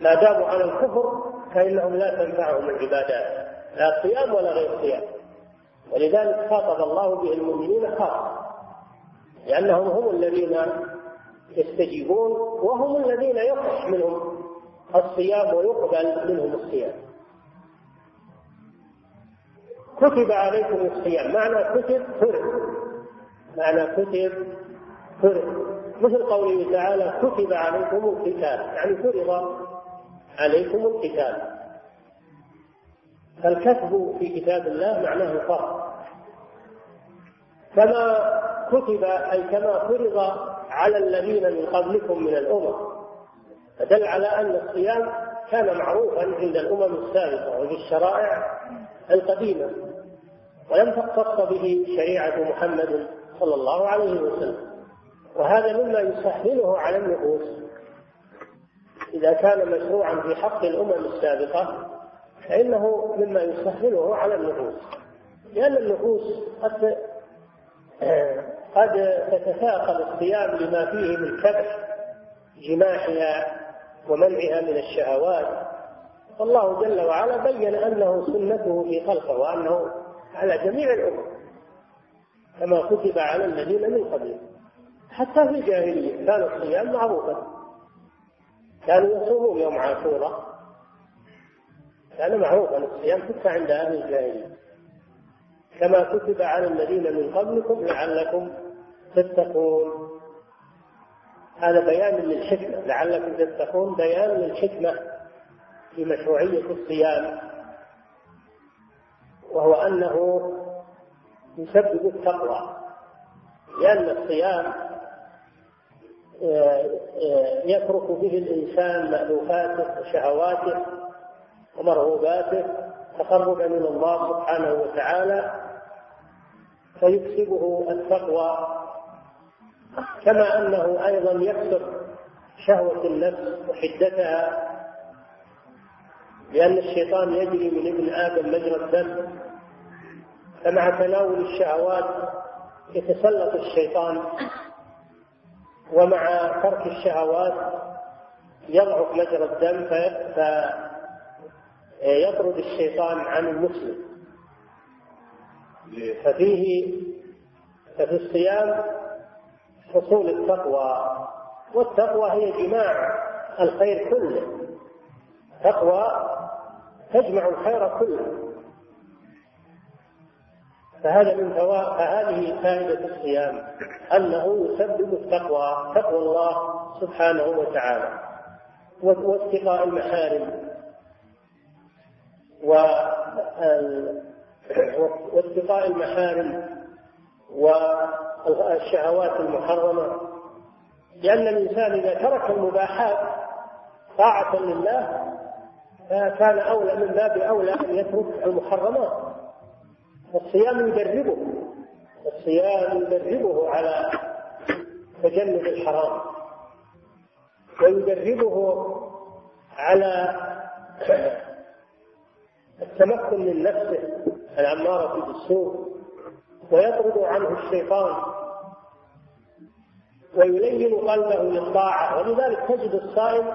ما داموا على الكفر فإنهم لا تنفعهم العبادات. لا صيام ولا غير صيام. ولذلك خاطب الله به المؤمنين خاصة لأنهم هم الذين يستجيبون وهم الذين يصح منهم الصيام ويقبل منهم الصيام. كتب عليكم الصيام. معنى كتب فرض. معنى كتب فرض. مثل قوله تعالى كتب عليكم القتال. يعني فرض عليكم القتال. فالكتب في كتاب الله معناه فرض. كما كتب أي كما فرض على الذين من قبلكم من الأمم. فدل على أن الصيام كان معروفا عند الأمم السابقة وفي الشرائع القديمة. ولم تختص به شريعة محمد صلى الله عليه وسلم. وهذا مما يسهله على النفوس. إذا كان مشروعا في حق الأمم السابقة فإنه مما يسهله على النفوس. لأن النفوس قد قد تتثاقل الصيام لما فيه من كبح جماحها ومنعها من الشهوات. والله جل وعلا بين أنه سنته في خلقه وأنه على جميع الامم كما كتب على الذين من قبلهم. حتى في الجاهلية كان الصيام معروفا. كانوا يصومون يوم عاشوراء. كان معروفا الصيام حتى عند أهل الجاهلية. كما كتب على الذين من قبلكم لعلكم تتقون. هذا بيان للحكمة لعلكم تتقون بيان للحكمة في مشروعية الصيام. وهو أنه يسبب التقوى لأن الصيام آه، آه، يترك به الإنسان مألوفاته وشهواته ومرغوباته تقربا من الله سبحانه وتعالى فيكسبه التقوى كما أنه أيضا يكسب شهوة النفس وحدتها لأن الشيطان يجري من ابن آدم مجرى الدم فمع تناول الشهوات يتسلط الشيطان ومع ترك الشهوات يضعف مجرى الدم فيطرد الشيطان عن المسلم. ففيه ففي الصيام حصول التقوى والتقوى هي جماع الخير كله. تقوى تجمع الخير كله. فهذا من فهذه فائدة الصيام أنه يسبب التقوى تقوى الله سبحانه وتعالى واتقاء المحارم. واتقاء المحارم والشهوات المحرمة. لأن الإنسان إذا ترك المباحات طاعة لله فكان أولى من باب أولى أن يترك المحرمات. الصيام يدربه الصيام يدربه على تجنب الحرام. ويدربه على التمكن من نفسه الأمارة بالسوء ويطرد عنه الشيطان ويلين قلبه للطاعة. ولذلك تجد الصائم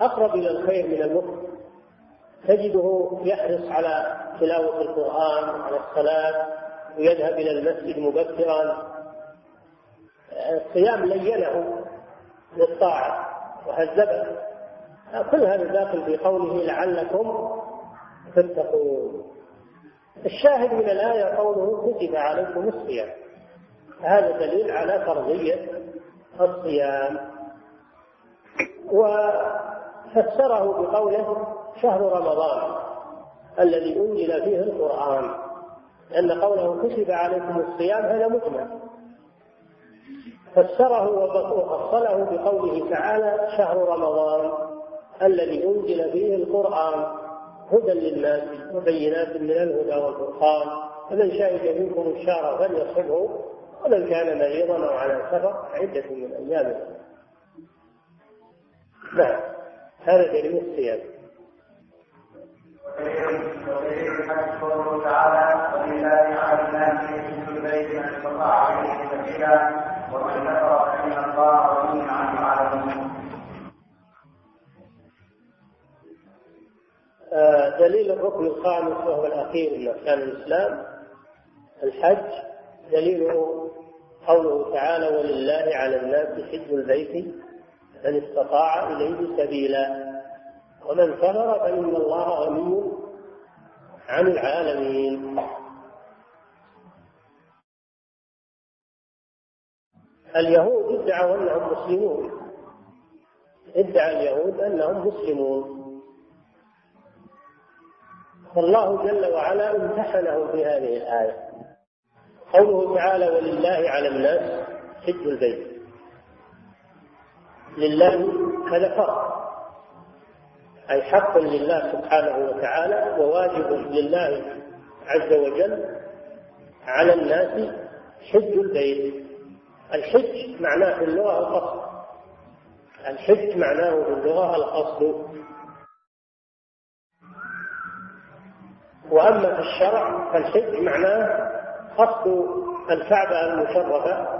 أقرب إلى الخير من المفطر تجده يحرص على تلاوة القرآن وعلى الصلاة ويذهب إلى المسجد مبكرا. الصيام لينه للطاعة وهذبه كل هذا داخل في قوله لعلكم تتقون الشاهد من الآية قوله كتب عليكم الصيام. هذا دليل على فرضية الصيام. وفسره بقوله شهر رمضان الذي أنزل فيه القرآن. لأن قوله كتب عليكم الصيام هذا مجمل. فسره وفصله بقوله تعالى شهر رمضان الذي أنزل فيه القرآن. هدى للناس وبينات من الهدى والفرقان. فمن شهد منكم الشهر فليصبه ومن كان مريضا أو على سفر عدة من أيام نعم هذا دليل الصيام. قوله تعالى ولله على الناس من استطاع عليه سبيلا ومن كفر فان الله غني عن العالمين آه، دليل الركن الخامس وهو الأخير من أركان الإسلام الحج. دليله قوله تعالى ولله على الناس حج البيت من استطاع إليه سبيلا. ومن كفر فإن الله غني عن العالمين. اليهود ادعوا أنهم مسلمون. ادعى اليهود أنهم مسلمون. فالله جل وعلا امتحنه في هذه الآية. قوله تعالى ولله على الناس حج البيت. لله هذا فرض. أي حق لله سبحانه وتعالى وواجب لله عز وجل على الناس حج البيت. الحج معناه في اللغة القصد الحج معناه في اللغة القصد وأما في الشرع فالحج معناه قصد الكعبة المشرفة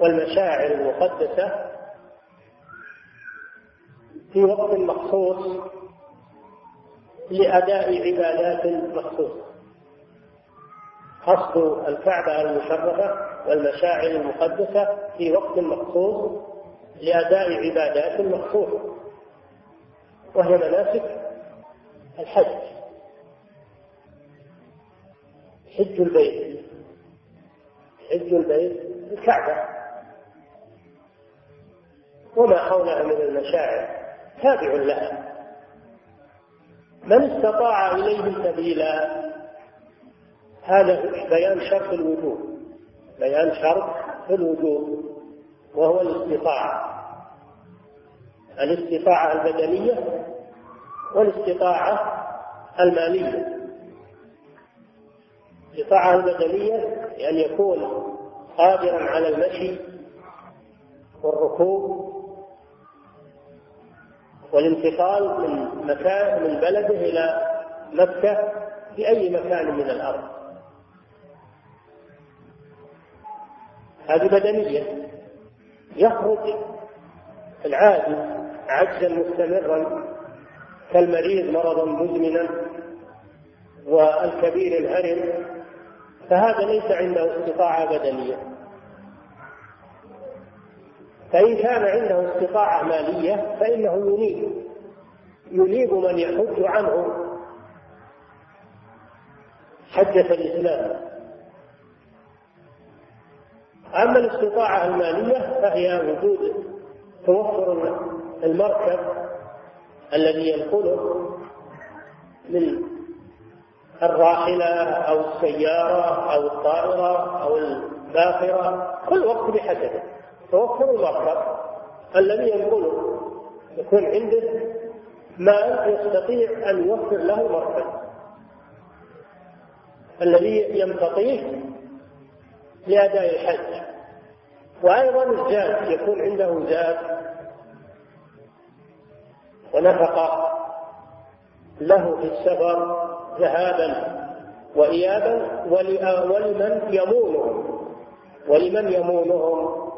والمشاعر المقدسة في وقت مخصوص لأداء عبادات مخصوصة. قصد الكعبة المشرفة والمشاعر المقدسة في وقت مخصوص لأداء عبادات مخصوصة وهي مناسك الحج. حج البيت. حج البيت الكعبة. وما حولها من المشاعر. تابع لها من استطاع إليه سبيلا. هذا بيان شرط الوجوب. بيان شرط الوجوب. وهو الاستطاعة. الاستطاعة البدنية والاستطاعة المالية. الاستطاعة البدنية بأن يكون قادرا على المشي والركوب والانتقال من مكان من بلده إلى مكة في أي مكان من الأرض. هذه بدنية يخرج العاجز عجزا مستمرا كالمريض مرضا مزمنا والكبير الهرم فهذا ليس عنده استطاعة بدنية. فإن كان عنده استطاعة مالية فإنه ينيب. ينيب من يحج عنه حجة الإسلام. أما الاستطاعة المالية فهي وجود توفر المركب الذي ينقله من الراحلة أو السيارة أو الطائرة أو الباخرة كل وقت بحسبه. توفر المركب الذي ينقله يكون عنده مال يستطيع أن يوفر له المركب الذي يمتطيه لأداء الحج. وأيضا الزاد يكون عنده زاد ونفقة له في السفر. ذهابا وإيابا ولمن يمونهم. ولمن يمونهم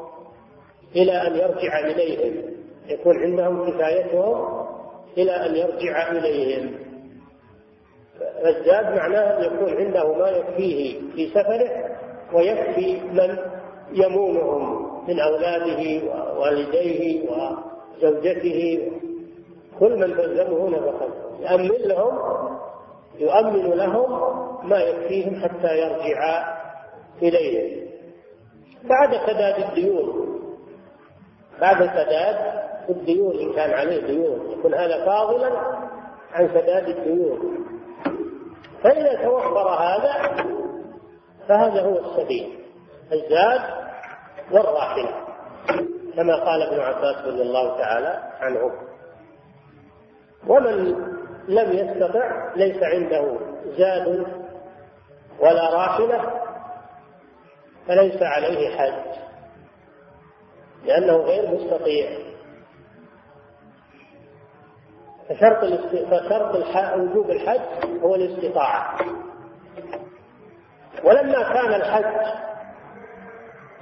إلى أن يرجع إليهم. يكون عندهم كفايتهم إلى أن يرجع إليهم. فالزاد معناه أن يكون عنده ما يكفيه في سفره ويكفي من يمونهم من أولاده ووالديه وزوجته. كل من تلزمه نفقته يأمن لهم يؤمن لهم ما يكفيهم حتى يرجعا إليه. بعد سداد الديون بعد سداد الديون إن كان عليه ديون يكون هذا فاضلا عن سداد الديون. فإذا توفر هذا فهذا هو السبيل الزاد والراحلة كما قال ابن عباس رضي الله تعالى عنه. ومن لم يستطع ليس عنده زاد ولا راحلة فليس عليه حج لأنه غير مستطيع. فشرط فشرط وجوب الحج هو الاستطاعة. ولما كان الحج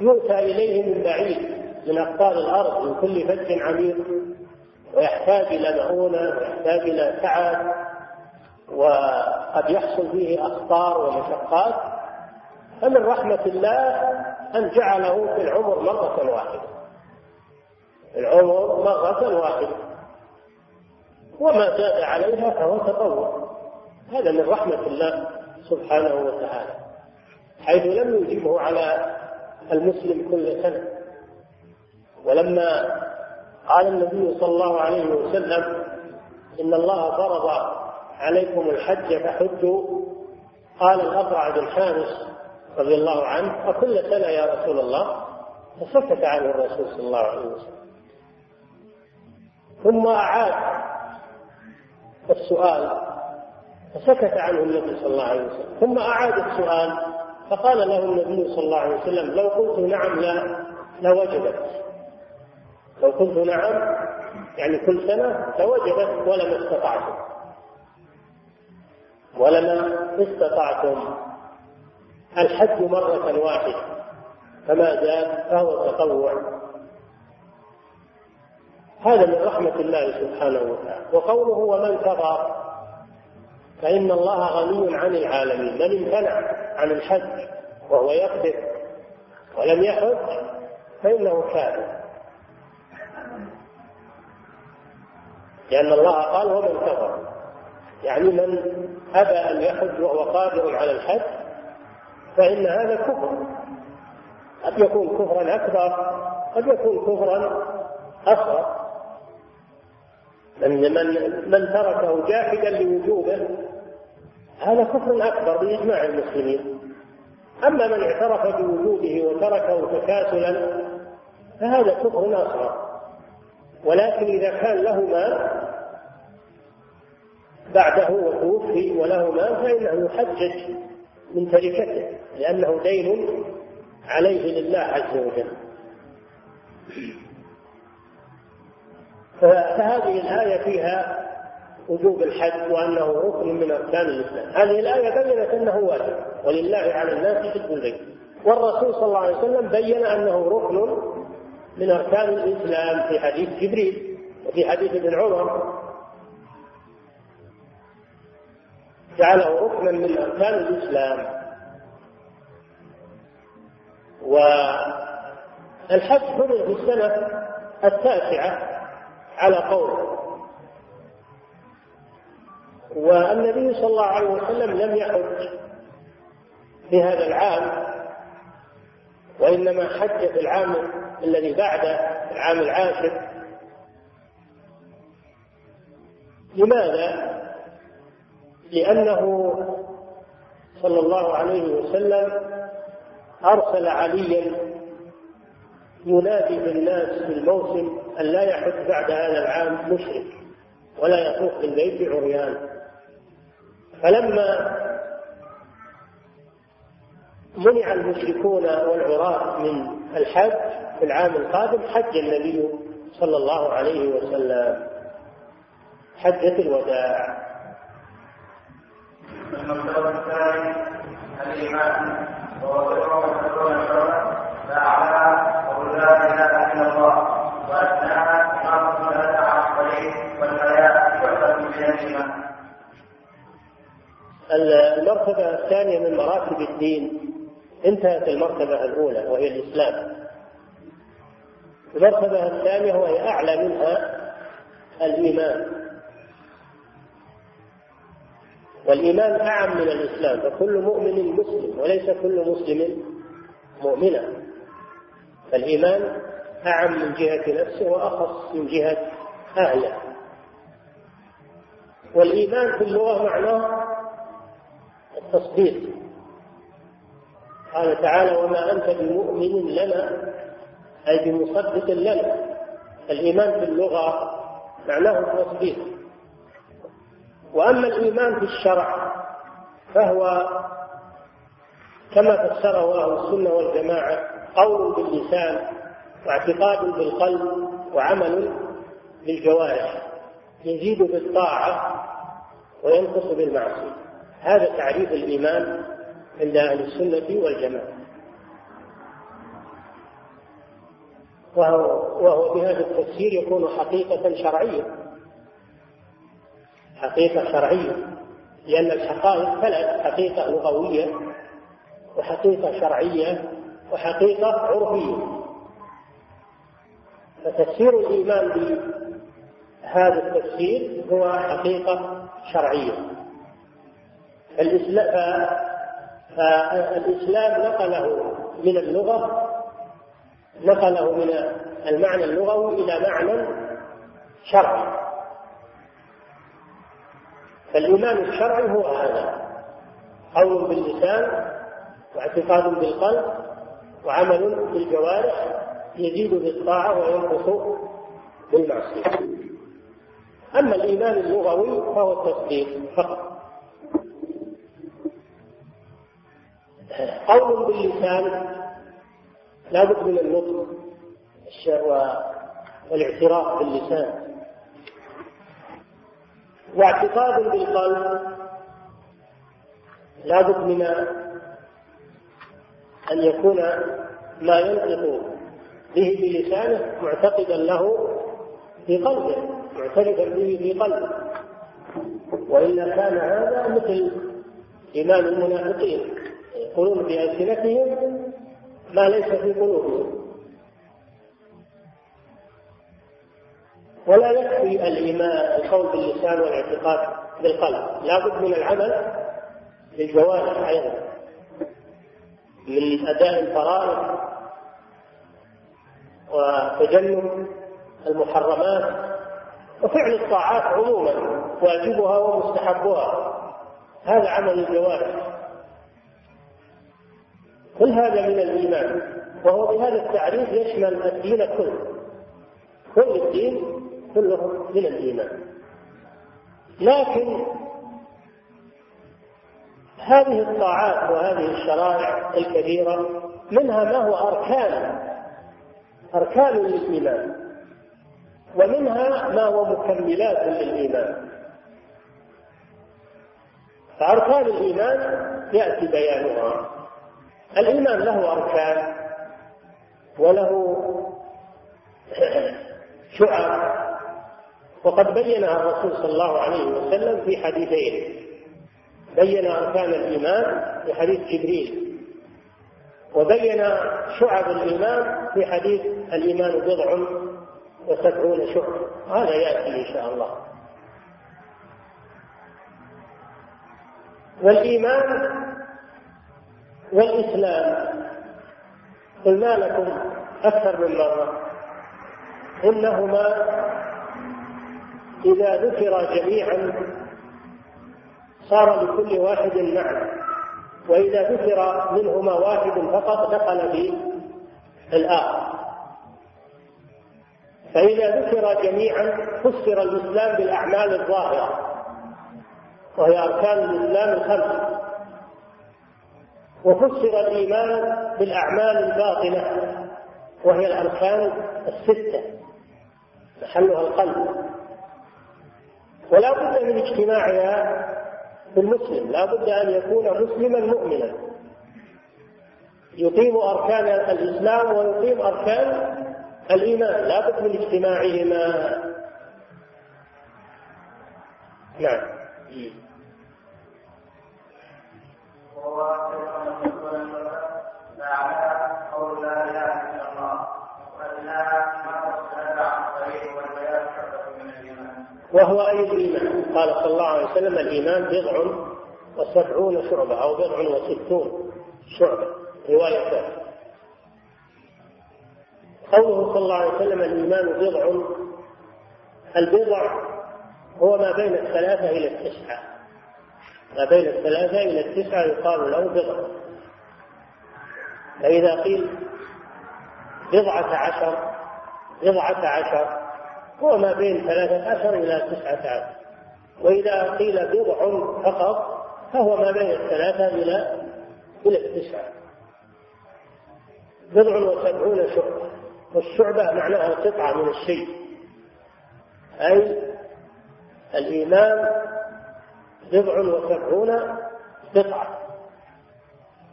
يؤتى إليه من بعيد من أقطار الأرض من كل فج عميق ويحتاج إلى مؤونة ويحتاج إلى تعب وقد يحصل فيه أخطار ومشقات فمن رحمة الله أن جعله في العمر مرة واحدة. العمر مرة واحدة. وما زاد عليها فهو تطوع. هذا من رحمة الله سبحانه وتعالى. حيث لم يوجبه على المسلم كل سنة. ولما قال النبي صلى الله عليه وسلم إن الله فرض عليكم الحج فحجوا. قال الأقرع بن حارس رضي الله عنه أكل سنة يا رسول الله؟ فسكت عنه الرسول صلى الله عليه وسلم. ثم أعاد السؤال فسكت عنه النبي صلى الله عليه وسلم. ثم أعاد السؤال فقال له النبي صلى الله عليه وسلم لو قلت نعم لا لوجبت. لو قلت نعم يعني كل سنة لوجبت ولما استطعتم. ولما استطعتم. الحج مرة واحدة فما زاد فهو تطوع. هذا من رحمة الله سبحانه وتعالى. وقوله ومن كفر فإن الله غني عن العالمين. من امتنع عن الحج وهو يقدر ولم يحج فإنه كافر. لأن الله قال ومن كفر. يعني من أبى أن يحج وهو قادر على الحج فإن هذا كفر. قد يكون كفرا أكبر قد يكون كفرا أصغر. من من من تركه جاحدا لوجوبه هذا كفر أكبر بإجماع المسلمين. أما من اعترف بوجوده وتركه تكاسلا فهذا كفر أصغر. ولكن إذا كان له مال بعده وتوفي وله مال فإنه يحجج من تركته لأنه دين عليه لله عز وجل. فهذه الآية فيها وجوب الحج وأنه ركن من أركان الإسلام. هذه الآية بينت أنه واجب ولله على الناس حج البيت. والرسول صلى الله عليه وسلم بين أنه ركن من أركان الإسلام في حديث جبريل وفي حديث ابن عمر. جعله ركنا من أركان الإسلام. والحج فرض في السنة التاسعة على قول. والنبي صلى الله عليه وسلم لم يحج في هذا العام وإنما حج في العام الذي بعده العام العاشر لماذا؟ لأنه صلى الله عليه وسلم أرسل عليا ينادي بالناس في الموسم أن لا يحج بعد هذا العام مشرك ولا يطوف بالبيت عريان فلما منع المشركون والعراة من الحج في العام القادم حج النبي صلى الله عليه وسلم. حجة الوداع. المرتبة الثانية من مراتب الدين. انتهت المرتبة الأولى وهي الإسلام. المرتبة الثانية وهي أعلى منها الإيمان. والإيمان أعم من الإسلام فكل مؤمن مسلم وليس كل مسلم مؤمنا فالإيمان أعم من جهة نفسه وأخص من جهة أهله. والإيمان في اللغة معناه التصديق. قال تعالى وما أنت بمؤمن لنا أي بمصدق لنا. الإيمان في اللغة معناه التصديق. وأما الإيمان في الشرع فهو كما فسره أهل السنة والجماعة قول باللسان واعتقاد بالقلب وعمل بالجوارح. يزيد بالطاعة وينقص بالمعصية هذا تعريف الإيمان عند أهل السنة والجماعة. وهو, وهو بهذا التفسير يكون حقيقة شرعية. حقيقة شرعية. لأن الحقائق ثلاث حقيقة لغوية وحقيقة شرعية وحقيقة عرفية. فتفسير الإيمان بهذا التفسير هو حقيقة شرعية. الإسلام فالإسلام نقله من اللغة نقله من المعنى اللغوي إلى معنى شرعي. فالإيمان الشرعي هو هذا. قول باللسان واعتقاد بالقلب وعمل بالجوارح يزيد بالطاعة وينقص بالمعصية. أما الإيمان اللغوي فهو التصديق فقط. قول باللسان لا بد من النطق والاعتراف باللسان. واعتقاد بالقلب لا بد من أن يكون ما ينطق به بلسانه معتقدا له في قلبه معترفا به في قلبه. والا كان هذا مثل إيمان المنافقين. يقولون بألسنتهم ما ليس في قلوبهم. ولا يكفي الإيمان القول باللسان والاعتقاد بالقلب. لا بد من العمل بالجوارح أيضا. من أداء الفرائض وتجنب المحرمات وفعل الطاعات عموما واجبها ومستحبها. هذا عمل الجوارح. كل هذا من الإيمان؟ وهو بهذا التعريف يشمل الدين كله. كل الدين كله من الإيمان. لكن هذه الطاعات وهذه الشرائع الكبيرة منها ما هو أركان. أركان للإيمان. ومنها ما هو مكملات للإيمان. فأركان الإيمان يأتي بيانها. الإيمان له أركان وله *clears throat* شعب. وقد بينها الرسول صلى الله عليه وسلم في حديثين. بين أركان الإيمان في حديث جبريل. وبين شعب الإيمان في حديث الإيمان بضع وسبعون شعب. هذا يأتي إن شاء الله. والإيمان والإسلام قلنا لكم أكثر من مرة. إنهما إذا ذكر جميعا صار لكل واحد معنى وإذا ذكر منهما واحد فقط دخل في الآخر. فإذا ذكر جميعا فسر الإسلام بالأعمال الظاهرة وهي أركان الإسلام الخمسة وفسر الإيمان بالأعمال الباطنة وهي الأركان الستة محلها القلب. ولا بد من اجتماعها بالمسلم لا بد أن يكون مسلما مؤمنا. يقيم أركان الإسلام ويقيم أركان الإيمان لا بد من اجتماعهما. نعم. وهو أي الإيمان قال صلى الله عليه وسلم الإيمان بضع وسبعون شعبة أو بضع وستون شعبة روايتان قوله صلى الله عليه وسلم الإيمان بضع البضع هو ما بين الثلاثة إلى التسعة. ما بين الثلاثة إلى التسعة يقال له بضع. فإذا قيل بضعة عشر بضعة عشر هو ما بين ثلاثة عشر إلى تسعة عشر. وإذا قيل بضع فقط فهو ما بين الثلاثة إلى إلى التسعة. بضع وسبعون شعبة. والشعبة معناها قطعة من الشيء. أي الإيمان بضع وسبعون قطعة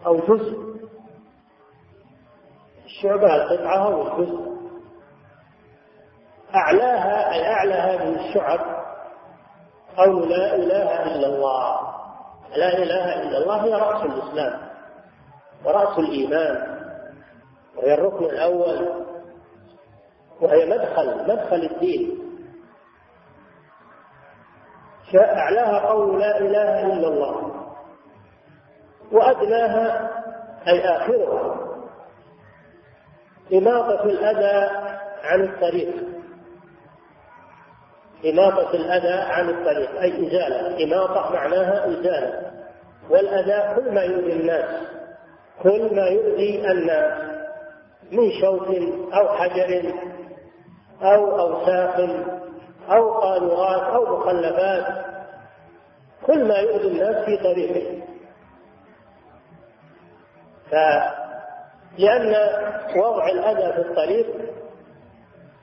أو جزء. الشعبة القطعة أو الجزء. أعلاها أي أعلى هذه الشعب قول لا إله إلا الله. لا إله إلا الله هي رأس الإسلام ورأس الإيمان وهي الركن الأول وهي مدخل مدخل الدين. أعلاها قول لا إله إلا الله وأدناها أي آخرها. إماطة الأذى عن الطريق. إماطة الأذى عن الطريق أي إزالة. إماطة معناها إزالة. والأذى كل ما يؤذي الناس كل ما يؤذي الناس من شوك أو حجر أو أوساخ أو قاذورات أو مخلفات كل ما يؤذي الناس في طريقه. لأن وضع الأذى في الطريق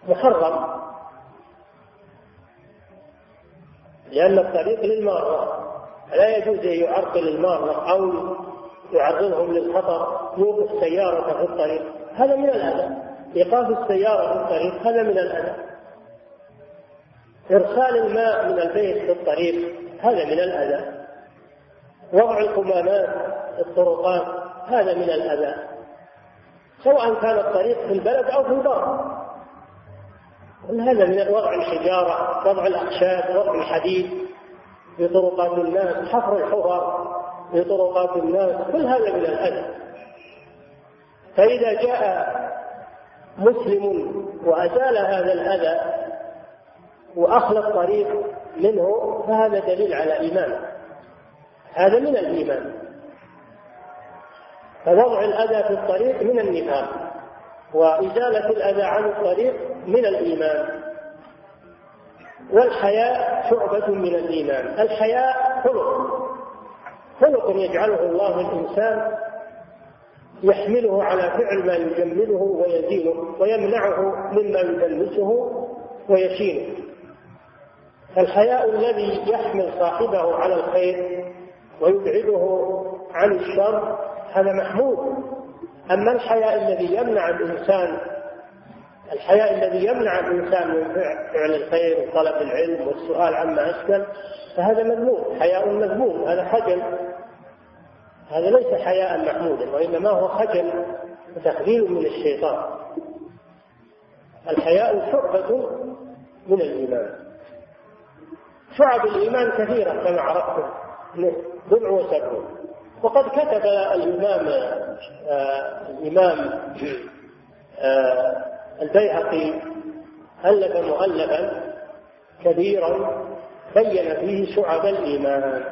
محرم. لأن الطريق للمارة لا يجوز أن يعرقل المارة أو يعرضهم للخطر يوقف سيارة في الطريق. هذا من الأذى. إيقاف السيارة في الطريق هذا من الأذى. إرسال الماء من البيت في الطريق هذا من الأذى. وضع القمامات في الطرقات هذا من الأذى. سواء كان الطريق في البلد أو في البر. كل هذا من وضع الحجارة وضع الأخشاب وضع الحديد في طرقات الناس حفر الحفر في طرقات الناس كل هذا من الأذى. فإذا جاء مسلم وأزال هذا الأذى وأخلى الطريق منه فهذا دليل على إيمانه هذا من الإيمان. فوضع الأذى في الطريق من النفاق وإزالة الأذى عن الطريق من الإيمان. والحياء شعبة من الإيمان. الحياء خلق. خلق يجعله الله الإنسان يحمله على فعل ما يجمله ويزينه ويمنعه مما يدنسه ويشينه. الحياء الذي يحمل صاحبه على الخير ويبعده عن الشر هذا محمود. أما الحياء الذي يمنع الإنسان الحياء الذي يمنع الإنسان من فعل الخير وطلب العلم والسؤال عما أشكل فهذا مذموم حياء مذموم هذا خجل. هذا ليس حياء محمودا وإنما هو خجل وتخذيل من الشيطان. الحياء شعبة من الإيمان. شعب الإيمان كثيرة كما عرفتم بضع وسبعون وقد كتب الإمام آه الإمام آه البيهقي ألف مؤلفا كبيرا بين فيه شعب الإيمان.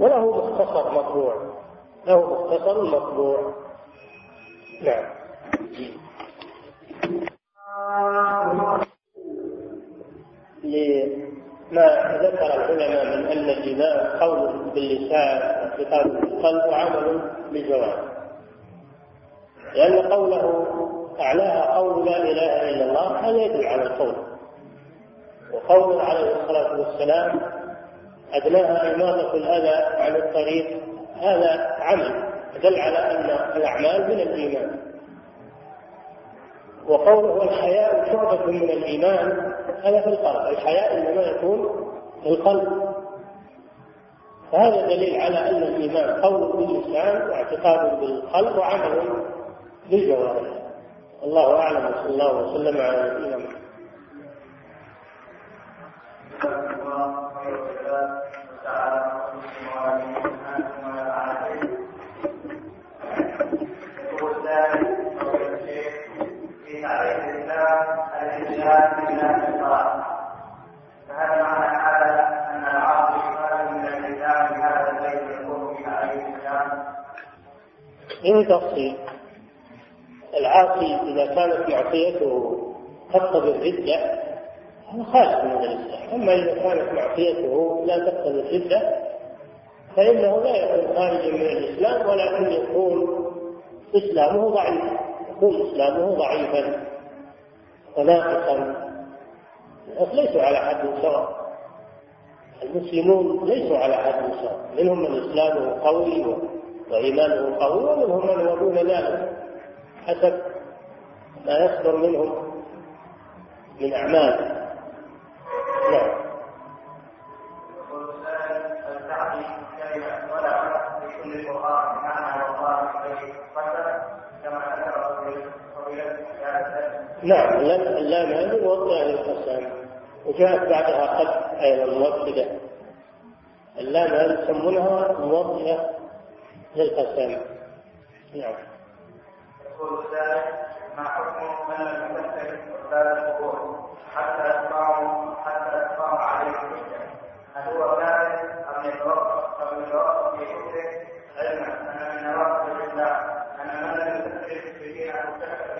وله مختصر مطبوع. له مختصر مطبوع. نعم. لما ذكر العلماء من أن الايمان قول باللسان واعتقاد بالقلب وعمل بالجوارح. لأن قوله أعلاها قول لا إله إلا الله هذا يدل على القول. وقوله عليه الصلاة والسلام أدناها إماطة الأذى عن الطريق هذا عمل دل على أن الأعمال من الإيمان. وقوله الحياء شعبة من الإيمان هذا في القلب. الحياء إنما يكون في القلب. فهذا دليل على أن الإيمان قول باللسان واعتقاد بالقلب وعمل بالجوارح. الله أعلم وصلى الله وسلم على نبينا محمد. الإنسان من من تفصيل العاصي إذا كانت معصيته تقتضي الردة هذا خارج من الإسلام أما إذا كانت معصيته لا تقتضي الردة فإنه لا يكون خارجا من الإسلام ولكن يكون إسلامه ضعيف يكون إسلامه ضعيفا وناقصا الناس ليسوا على حد سواء المسلمون ليسوا على حد سواء منهم من إسلامه قوي وإيمانه قوي ومنهم من هو دون ذلك حسب ما يصدر منهم من أعمال. نعم. نعم اللام هذه موضع للقسم وجاءت بعدها قد أيضا موحده اللام هذه يسمونها موضعه للقسم. نعم. يقول ذلك ما حكم من لم يكتب بعد القبور حتى يقام حتى يقام عليه الحجة؟ هل هو كافر أم يتوقف أم يتوقف في حكمه علما أن من نواقض الإسلام أن من لم يكتب في دين أو كفر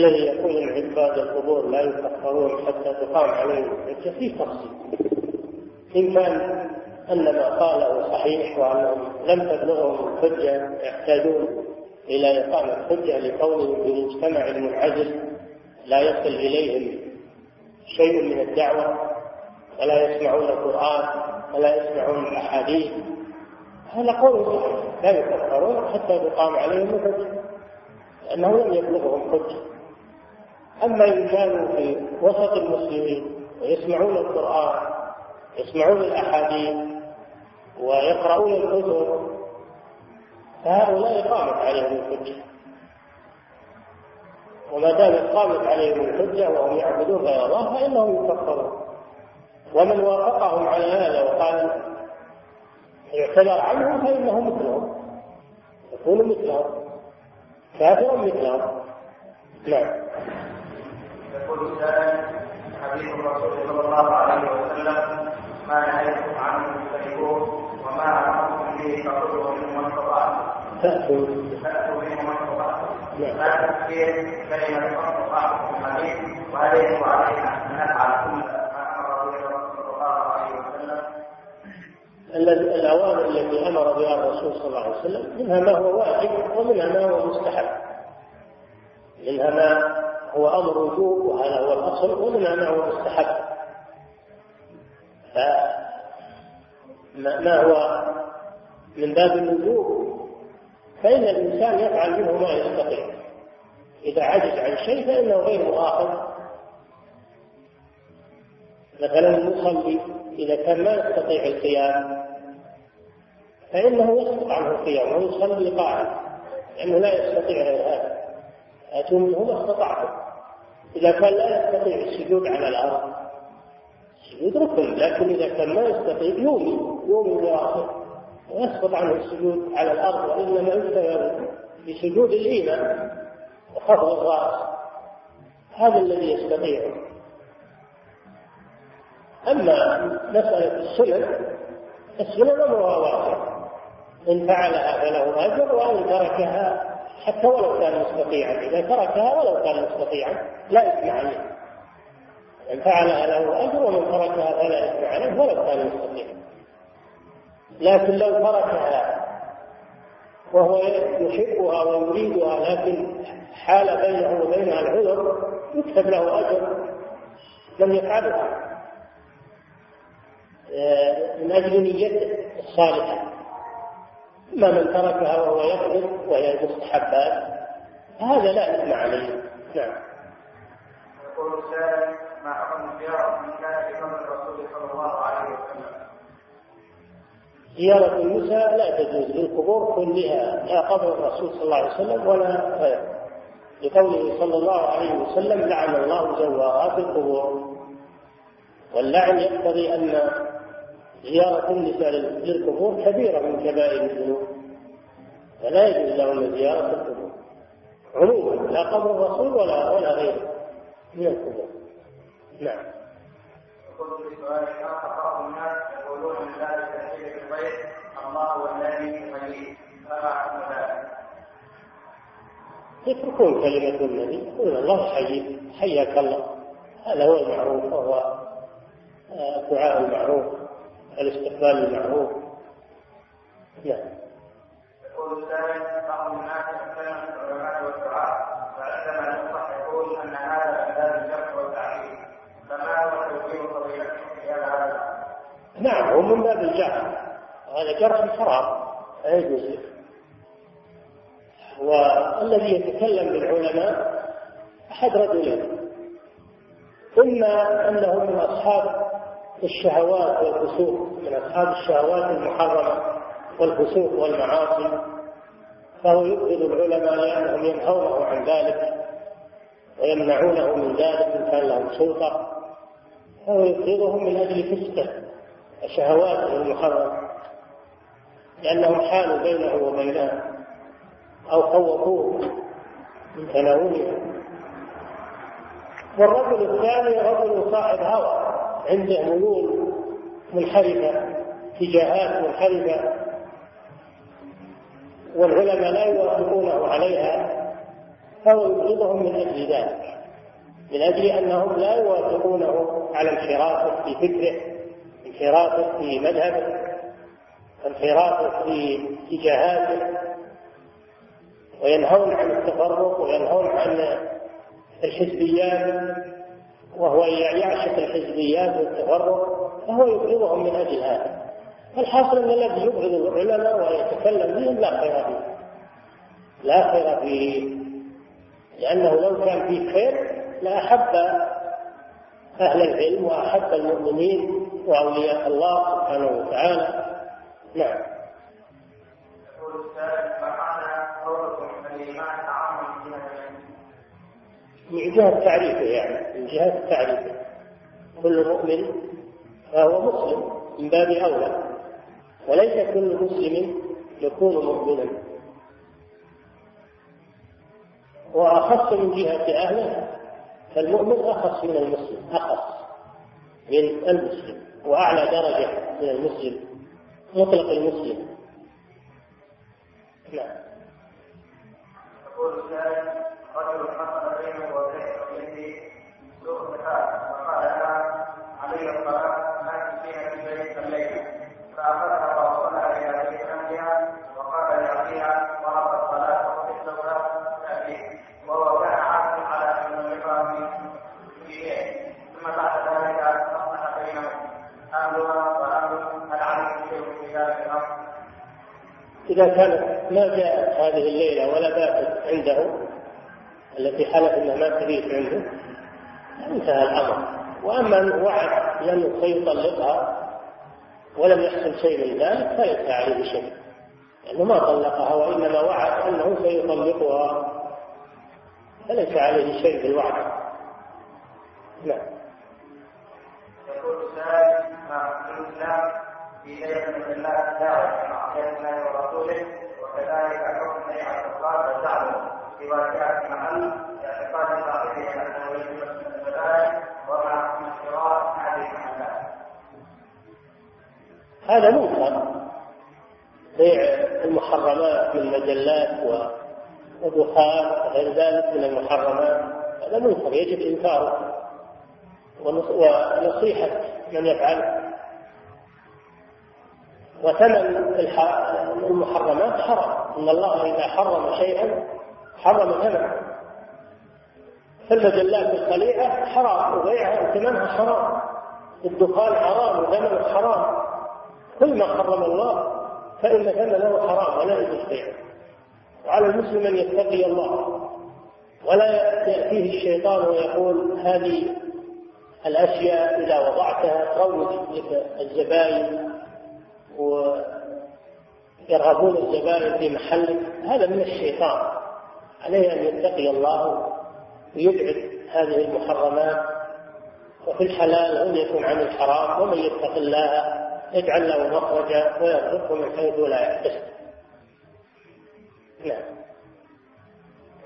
الذي يقول ان عباد القبور لا يكفرون حتى تقام عليهم. الحجه فيه تفصيل. إن كان أن ما قاله صحيح وأنهم لم تبلغهم الحجة يحتاجون إلى إقامة حجه لكونهم في مجتمع منعزل لا يصل إليهم شيء من الدعوة ولا يسمعون القرآن ولا يسمعون الأحاديث. هذا قول صحيح. لا يكفرون حتى تقام عليهم الحجة. لأنه لم يبلغهم حجه أما إن كانوا في وسط المسلمين ويسمعون القرآن يسمعون الأحاديث ويقرؤون الكتب فهؤلاء قامت عليهم الحجة. وما دامت قامت عليهم الحجة وهم يعبدون غير الله فإنهم يكفرون. ومن وافقهم على هذا وقال اعتذر عنهم فانه مثلهم يكون مثلهم كافر مثلهم. نعم. يقول السائل حديث الرسول صلى الله عليه وسلم ما نهيتكم عنه فاجتنبوه وما امرتم به فخذوا منه ما استطعتم. تأتوا فاتوا منه ما استطعتم. لا. تفكير كلمة ما استطعتم في الحديث ويجب علينا أن نفعل كل عليه الأوامر التي أمر بها الرسول صلى الله عليه وسلم منها ما هو واجب ومنها ما هو مستحب. منها ما هو أمر وجوب وهذا هو الأصل ومنها ما هو مستحب. فما ما هو من باب الوجوب؟ فإن الإنسان يفعل منه ما يستطيع. إذا عجز عن شيء فإنه غير مؤاخذ. مثلا المصلي إذا كان ما يستطيع القيام فإنه يسقط عنه القيام ويصلي قاعدا لأنه لا يستطيع غير هذا. آتوا منه ما استطعتم. إذا كان لا يستطيع السجود على الأرض السجود ركن لكن إذا كان ما يستطيع يومي يومي واحد ويسقط عنه السجود على الأرض وإنما يكتفى بسجود الإيمان وخفض الرأس. هذا الذي يستطيعه أما مسألة السنن السنن أمرها واسع إن فعلها فله أجر وإن تركها حتى ولو كان مستطيعا. إذا تركها ولو كان مستطيعا لا إثم عليه. إن فعلها له أجر ومن تركها فلا إثم عليه ولو كان مستطيعا. لكن لو تركها وهو يحبها ويريدها لكن حال بينه وبينها العذر يكتب له أجر لم يفعلها. من أجل نيته الصالحة. أما من تركها وهو يقبل وهي المستحبات هذا لا إثم عليه. نعم. يقول السائل ما حكم زيارة من كان في قبر الرسول صلى الله عليه وسلم؟ زيارة النساء لا تجوز للقبور كلها لا قبر الرسول صلى الله عليه وسلم ولا غيره. لقوله صلى الله عليه وسلم لعن الله زوارات القبور. واللعن يقتضي أن زيارة النساء للقبور كبيرة من كبائر الذنوب. فلا يجوز لهم زيارة القبور عموما لا قبر الرسول ولا ولا غيره من القبور نعم. يقول في سؤال آخر بعض الناس يقولون من ذلك في البيت الله الذي يحييه فما حكم ذلك؟ يتركون كلمة النبي يقول الله حي حياك الله. هذا هو المعروف وهو الدعاء المعروف. الاستقبال المعروف. نعم يقول السائل بعض الناس العلماء والدعاء يقول أن هذا من باب الجرح والتعليم فما هو توجيه فضيلتكم في هذا؟ نعم هو من باب الجهل. هذا جرح حرام لا يجوز. والذي يتكلم بالعلماء أحد رجلين. إما أنه من أصحاب الشهوات والفسوق من أصحاب الشهوات المحرمة والفسوق والمعاصي فهو يبغض العلماء لأنهم ينهونه عن ذلك ويمنعونه من ذلك إن كان لهم سلطة فهو يبغضهم من أجل فسقه وشهواته المحرمة لأنهم حالوا بينه وبينها أو خوفوه من تناولها والرجل الثاني رجل صاحب هوى. عنده ميول منحرفة اتجاهات منحرفة والعلماء لا يوافقونه عليها فهو يبغضهم من أجل ذلك من أجل أنهم لا يوافقونه على انحرافه في فكره انحرافه في مذهبه انحرافه في اتجاهاته وينهون عن التفرق وينهون عن الحزبيات. وهو يعشق الحزبيات والتفرق فهو يبغضهم من أجل هذا. الحاصل أن الذي يبغض العلماء ويتكلم بهم لا خير فيه. لا خير فيه. لأنه لو كان فيه خير لأحب أهل العلم وأحب المؤمنين وأولياء الله سبحانه وتعالى. نعم. من جهة تعريفه يعني. جهة تعريفه كل مؤمن فهو مسلم من باب أولى وليس كل مسلم يكون مؤمنا. وأخص من جهة أهله فالمؤمن أخص من المسلم أخص من المسلم وأعلى درجة من المسلم مطلق المسلم. نعم. يقول السائل رجل حصل بينه وبين زكاة وقال لها علي الصلاة ما في فأخذها وقال الصلاة تأتي وهو كان على أن يملكها في ثم بعد ذلك أهلها شيء في ذلك الأمر؟ إذا كانت ما جاءت هذه الليلة ولا باتت عنده التي حلف أنها ما تبيت عنده انتهى الأمر. وأما أنه وعد لأنه سيطلقها ولم يحصل شيء من ذلك فليس عليه شيء. لأنه ما طلقها وإنما وعد أنه سيطلقها. فليس عليه شيء بالوعد نعم. يقول السائل ما الاسلام في ليله من الله دعوه معصية الله ورسوله؟ وكذلك حكم عليه الصلاه والسلام في واقعه محل اعتقاد هذا منكر بيع المحرمات من مجلات ودخان وغير ذلك من المحرمات. هذا منكر يجب إنكاره. ونص- ونصيحة من يفعله وثمن المحرمات حرام. إن الله إذا حرم شيئا حرم ثمنه. فالمجلات الخليعة حرام وبيعها وثمنها حرام. الدخان حرام وثمنه حرام. كل ما حرم الله فإن ثمنه حرام ولا يجوز بيعه. وعلى المسلم أن يتقي الله. ولا يأتيه الشيطان ويقول هذه الأشياء إذا وضعتها تروج لك الزبائن ويرغبون الزبائن في محلك هذا من الشيطان. عليه أن يتقي الله. ويبعد هذه المحرمات وفي الحلال أن يكون عن الحرام ومن يتق الله يجعل له مخرجا ويرزقه من حيث لا يحتسب نعم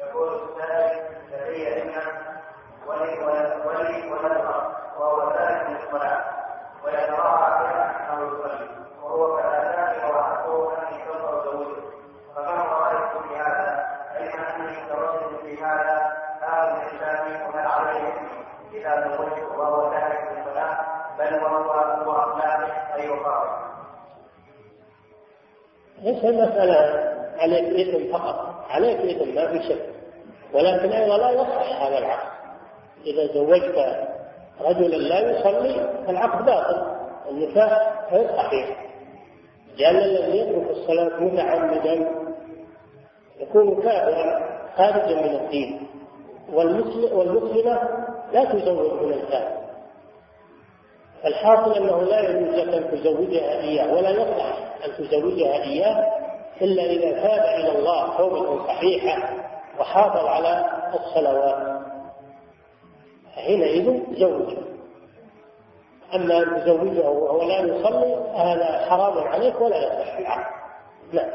يقول السائل لدي ابن ولي ولي ولدها وهو من الصلاه ويتراءى بها انه يصلي وهو كذلك وحقه ان يصلى زوجه فما رايكم في هذا؟ علم اني متردد في هذا هذا الاسلام وهل عليه اذا زوجته وهو ذلك من الصلاه بل وهو هو اخلاقه اي وقائه ليس المسألة عليك إثم فقط عليك إثم ما في شك. ولكن أيضا لا يصح هذا العقد. إذا زوجت رجلا لا يصلي فالعقد باطل. النكاح غير صحيح. لأن الذي يترك الصلاة متعمدا يكون كافرا خارجا من الدين. والمسلم والمسلمة لا تزوج من الكافر. الحاصل أنه لا يجوز لك أن تزوجها إياه ولا يصح. أن تزوجها إياه إلا إذا تاب إلى الله توبه صحيحة وحافظ على الصلوات. حينئذ زوجه أما أن تزوجه وهو لا يصلي هذا حرام عليك ولا يصح العقد نعم.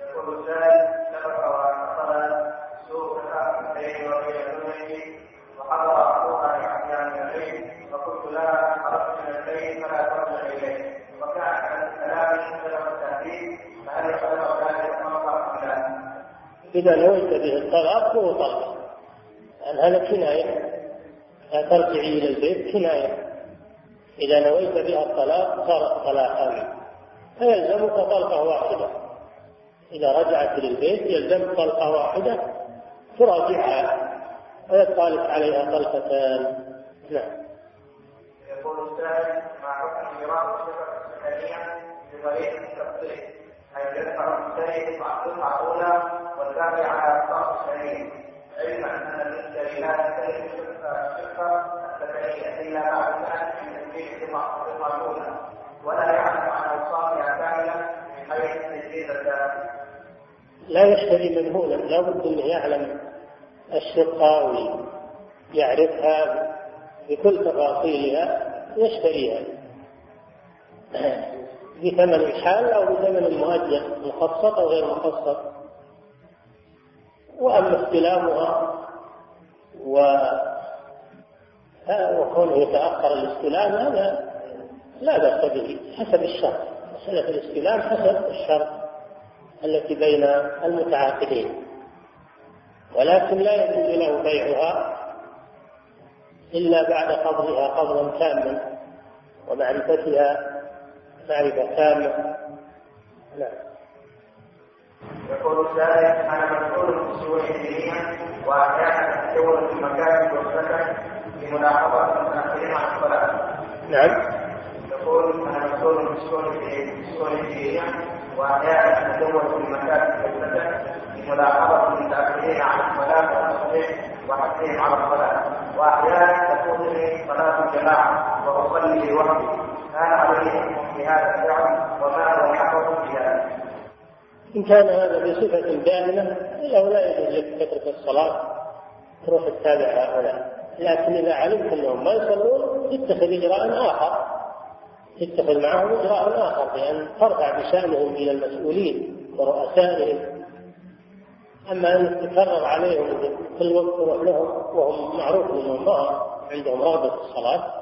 يقول السائل سبق وحصل سوء تفاهم بيني وبين زوجتي وحضر اخوها لاحيان الليل فقلت لها خرجت من البيت فلا ترجع اليه وكان كلامي سبب التهديد فهل يعتبر ذلك امرا ام لا؟ إذا نويت به الطلاق فهو طلاق لأن هذا كناية. ترجعي إلى البيت كناية. إذا نويت بها الطلاق صارت طلاقا فيلزمك طلقة واحدة. إذا رجعت للبيت يلزمك طلقة واحدة تراجعها. لك عليها طلقتان. نعم. يقول السائل ما حكم ميراث الشفقة الثانية بطريق التفصيل؟ حيث الشريك علما أن المشتري لا الشفقة الثانية إلا ولا عن أوصافها تجديد الثاني لا يشتري منهولا لا بد انه يعلم الشقه ويعرفها بكل تفاصيلها يشتريها. بثمن حال أو بثمن مؤجل مخصص أو غير مخصص وأما استلامها و وكونه يتأخر الاستلام هذا لا بأس به حسب الشرط. مسألة الاستلام حسب الشرط التي بين المتعاقدين. ولكن لا يجوز له بيعها إلا بعد قبضها قبضا تاما ومعرفتها معرفة تامة نعم يقول السائل أنا مسؤول في الشؤون الدينية وأحيانا اتجول في المكاتب والسكن لملاحظه المتاخرين عن الصلاة. نعم. يقول أنا مسؤول في واحيانا في والسكن لملاحظه عن الصلاه وحثهم على الصلاه واحيانا تفوتني صلاه الجماعه واصلي لوحدي هل علي حكم في هذا الفعل وما هو في ذلك؟ إن كان هذا بصفة دائمة له لا يجوز لك تترك الصلاة تروح تتابع هؤلاء لكن إذا علمت أنهم ما يصلون اتخذ إجراء آخر اتخذ معهم إجراء آخر بأن ترفع بشأنهم إلى المسؤولين ورؤسائهم أما أن تكرر عليهم كل وقت تروح لهم وهم معروف أنهم ما عندهم رغبة في الصلاة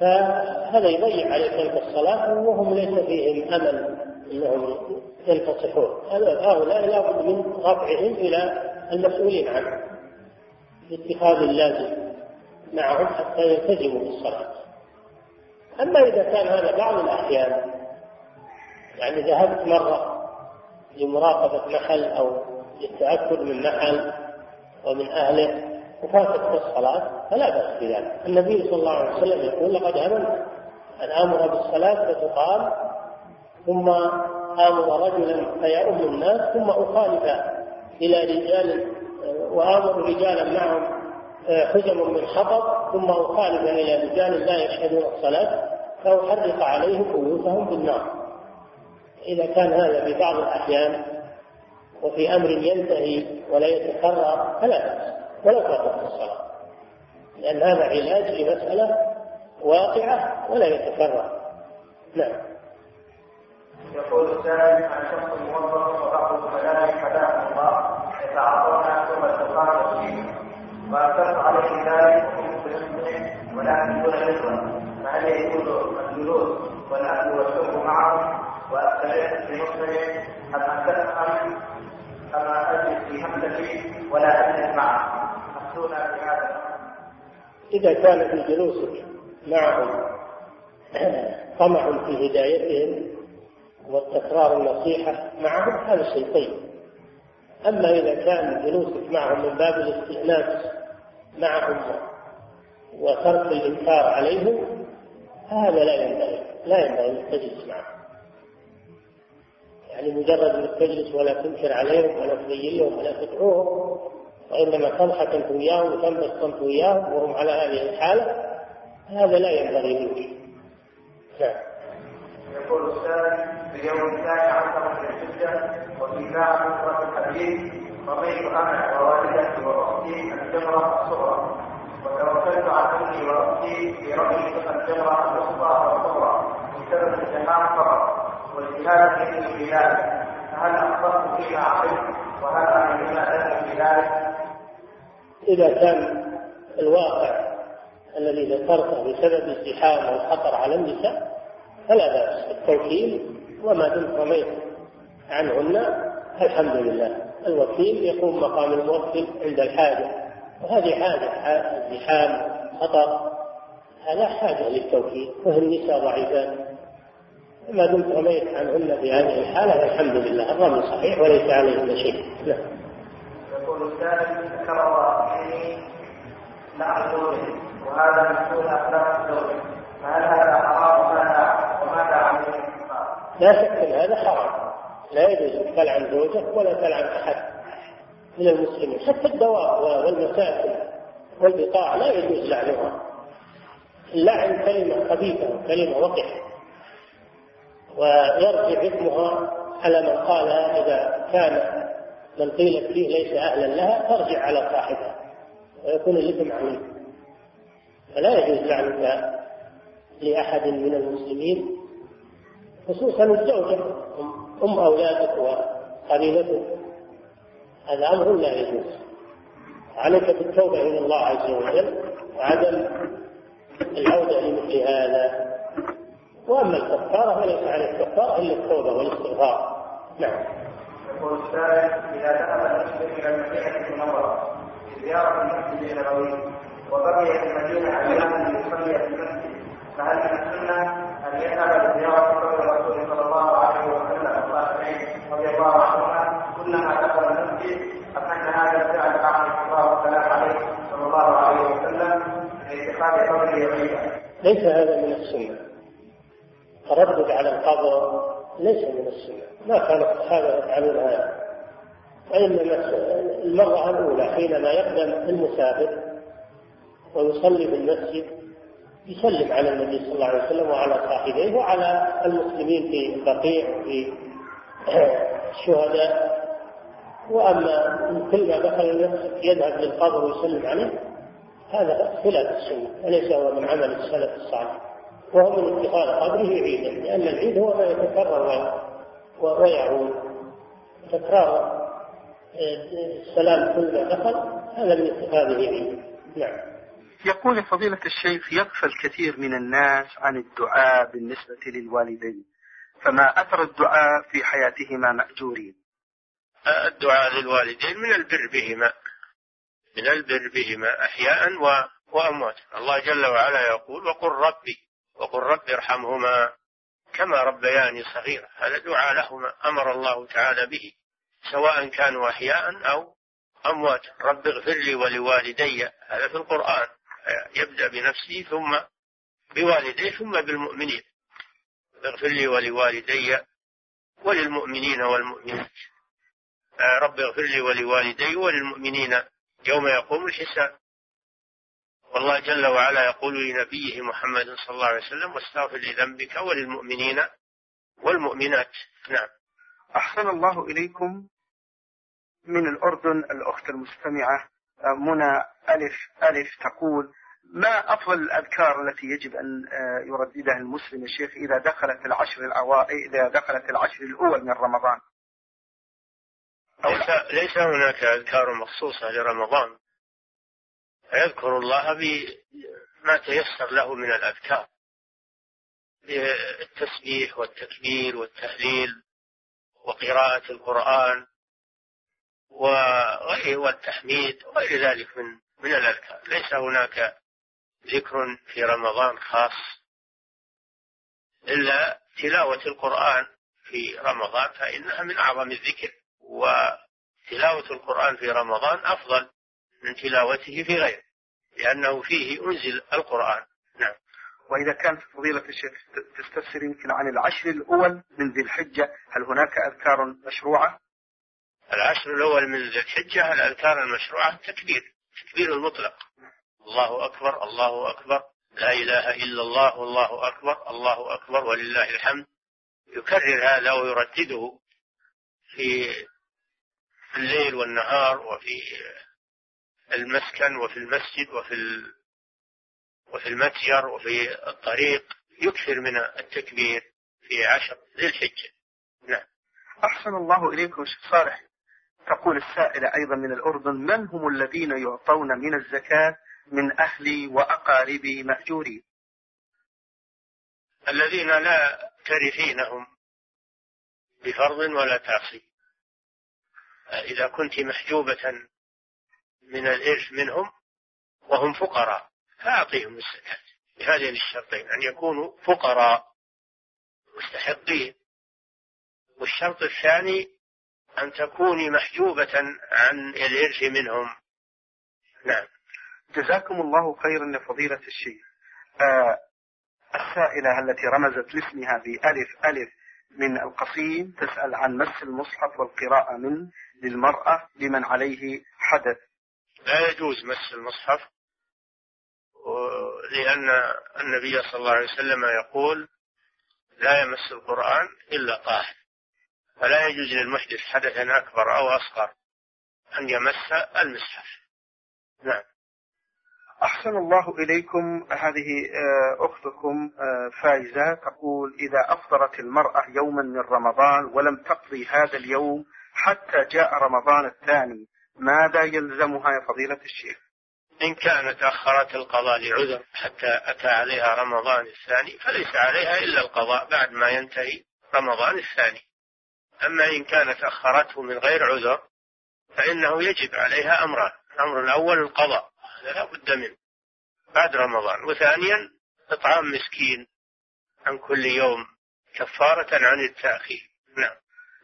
فهذا يضيع عليك تلك الصلاة وهم ليس فيهم أمل أنهم ينتصحون. هؤلاء لابد من رفعهم إلى المسؤولين عنه باتخاذ اللازم معهم حتى يلتزموا بالصلاة. أما إذا كان هذا بعض الأحيان يعني ذهبت مرة لمراقبة محل أو للتأكد من محل ومن أهله وفاتت الصلاة فلا بأس بذلك. النبي صلى الله عليه وسلم يقول لقد أمنت أن آمر بالصلاة فتقام ثم آمر رجلا فيؤم الناس ثم أخالف إلى رجال وآمر رجالا معهم حزم من حطب ثم أخالف إلى رجال لا يشهدون الصلاة. فأحرق عليهم بيوتهم بالنار. إذا كان هذا في بعض الأحيان وفي أمر ينتهي ولا يتكرر فلا بأس. ولو فاتت الصلاة. لأن هذا علاج لمسألة واقعة ولا يتكرر. نعم. يقول السائل عن شخص موظف وبعض الزملاء حداهم الله يتعاطون ثم التقاء فيه وأكثر عليه ذلك وهم بنفسه ولكن دون نسبة الجلوس واستريح في أجلس في همزتي ولا معه. إذا كان في جلوسك معهم طمع في هدايتهم وتكرار النصيحة معهم هذا شيء طيب. أما إذا كان جلوسك معهم من باب الاستئناس معهم وترك الإنكار عليهم هذا لا ينبغي لا ينبغي أن تجلس معهم يعني مجرد أنك تجلس ولا تنكر عليهم ولا تبين لهم ولا تدعوهم وإنما تضحك أنت وياهم وتنبسط أنت وياهم وهم على هذه الحاله هذا لا ينبغي منك. نعم. يقول السائل في اليوم الثاني عشر من الحجة وفي ساعه نصره الحديث رميت أنا ووالدتي وأختي الجمره الصغرى وتوكلت على امي واختي في رمي الجمره الوسطى والصغرى بسبب الجماعة فقط والجهاد في البلاد. فهل أخطأت فيما عقلت وهل في ذلك؟ إذا كان الواقع الذي ذكرته بسبب الزحام أو الخطر على النساء فلا بأس التوكيل وما دمت رميت عنهن الحمد لله. الوكيل يقوم مقام الموكل عند الحاجة. وهذه حاجة زحام خطر هذا حاجة للتوكيل وهي النساء ضعيفات. ما دمت رميت عنهن في هذه الحالة الحمد لله الرمي صحيح وليس عليهن شيء. نعم. يقول الثالث ذكر الله فيه لعن زوجه وهذا مسؤول أخلاق الزوج فهل هذا حرام وماذا وماذا عليه لا شك إن هذا حرام. لا يجوز ان تلعن زوجك ولا تلعن أحد. من المسلمين. حتى الدواب والمساكن والبقاع لا يجوز لعنها. اللعن كلمة خبيثه وكلمه وقحة. ويرجع إثمها على من قالها إذا كان من قيلت فيه ليس أهلا لها ترجع على صاحبها. ويكون الإثم عليه فلا يجوز لعنك لأحد من المسلمين خصوصا الزوجة أم أولادك وقبيلتك هذا أمر لا يجوز. عليك بالتوبة إلى الله عز وجل وعدم العودة لمثل هذا. وأما الكفارة فليس عليه كفارة إلا التوبة والاستغفار. نعم. يقول السائل إذا ذهب المسلم إلى المدينة المنورة لزيارة المسجد النبوي وبقي في المدينة اياما ليصلي في المسجد فهل من السنة أن يذهب لزيارة قبر الرسول صلى الله عليه وسلم والصالحين رضي الله عنهما كلما دخل المسجد ام ان هذا الفعل عليه الله والسلام عليه صلى الله عليه وسلم لاتخاذ قبره عيدا ليس هذا من السنة. التردد على القبر ليس من السنة. ما كان الصحابة يفعلون هذا. وإنما المرة الأولى حينما يقدم المسافر ويصلي بالمسجد يسلم على النبي صلى الله عليه وسلم وعلى صاحبيه وعلى المسلمين في البقيع وفي *clears throat* الشهداء. وأما كل ما دخل يذهب للقبر ويسلم عليه هذا خلاف السنة وليس هو من عمل السلف الصالح؟ وهو من اتخاذ قبره عيدا لأن العيد هو ما يتكرر ويعود تكرار السلام كل ما دخل هذا من اتخاذه عيدا. نعم. يقول فضيلة الشيخ يغفل كثير من الناس عن الدعاء بالنسبة للوالدين فما أثر الدعاء في حياتهما مأجورين؟ الدعاء للوالدين من البر بهما. من البر بهما أحياء وأمواتا. الله جل وعلا يقول وقل ربي وقل رب ارحمهما كما ربياني صغيرا. هذا دعاء لهما أمر الله تعالى به سواء كانوا أحياء أو أمواتا. رب اغفر لي ولوالدي. هذا في القرآن. يبدأ بنفسه ثم بوالديه ثم بالمؤمنين. اغفر لي ولوالدي وللمؤمنين والمؤمنات. رب اغفر لي ولوالدي وللمؤمنين يوم يقوم الحساب. والله جل وعلا يقول لنبيه محمد صلى الله عليه وسلم واستغفر لذنبك وللمؤمنين والمؤمنات. نعم. أحسن الله إليكم من الأردن الأخت المستمعة منى ألف ألف تقول ما أفضل الأذكار التي يجب أن يرددها المسلم الشيخ إذا دخلت العشر الأوائل إذا دخلت العشر الأول من رمضان؟ ليس, ليس هناك أذكار مخصوصة لرمضان. فيذكر الله بما تيسر له من الأذكار. التسبيح والتكبير والتهليل وقراءة القرآن وغيره والتحميد وغير ذلك من من الأذكار. ليس هناك ذكر في رمضان خاص إلا تلاوة القرآن في رمضان فإنها من أعظم الذكر. وتلاوة القرآن في رمضان أفضل من تلاوته في غيره لأنه فيه أنزل القرآن. نعم. وإذا كان فضيلة الشيخ تستفسر يمكن عن العشر الأول من ذي الحجة هل هناك أذكار مشروعة؟ العشر الأول من ذي الحجة الأذكار المشروعة تكبير تكبير المطلق. الله أكبر الله أكبر لا إله إلا الله والله أكبر الله أكبر ولله الحمد. يكرر هذا ويردده في الليل والنهار وفي المسكن وفي المسجد وفي وفي المتجر وفي الطريق يكثر من التكبير في عشر ذي الحجة. نعم. أحسن الله إليكم شيخ صالح. تقول السائلة أيضا من الأردن من هم الذين يعطون من الزكاة من أهلي وأقاربي مأجورين الذين لا ترثينهم بفرض ولا تعصي إذا كنت محجوبة من الإرث منهم وهم فقراء فأعطيهم الزكاة. بهذين الشرطين أن يكونوا فقراء مستحقين. والشرط الثاني أن تكوني محجوبة عن الإرث منهم. نعم. جزاكم الله خيرا يا فضيلة الشيخ. آه السائلة التي رمزت لاسمها بألف ألف من القصيم تسأل عن مس المصحف والقراءة منه للمرأة لمن عليه حدث. لا يجوز مس المصحف لأن النبي صلى الله عليه وسلم يقول لا يمس القرآن إلا طاهر. فلا يجوز للمحدث حدثا أكبر أو أصغر أن يمس المصحف. نعم. أحسن الله إليكم. هذه آه، أختكم آه، فايزة تقول إذا أفطرت المرأة يوما من رمضان ولم تقضي هذا اليوم حتى جاء رمضان الثاني ماذا يلزمها يا فضيلة الشيخ؟ إن كانت أخرت القضاء لعذر حتى أتى عليها رمضان الثاني فليس عليها إلا القضاء بعد ما ينتهي رمضان الثاني. أما إن كانت أخرته من غير عذر فإنه يجب عليها أمران الأمر الأول القضاء هذا لا بد منه. بعد رمضان. وثانيا إطعام مسكين عن كل يوم كفارة عن التأخير. نعم.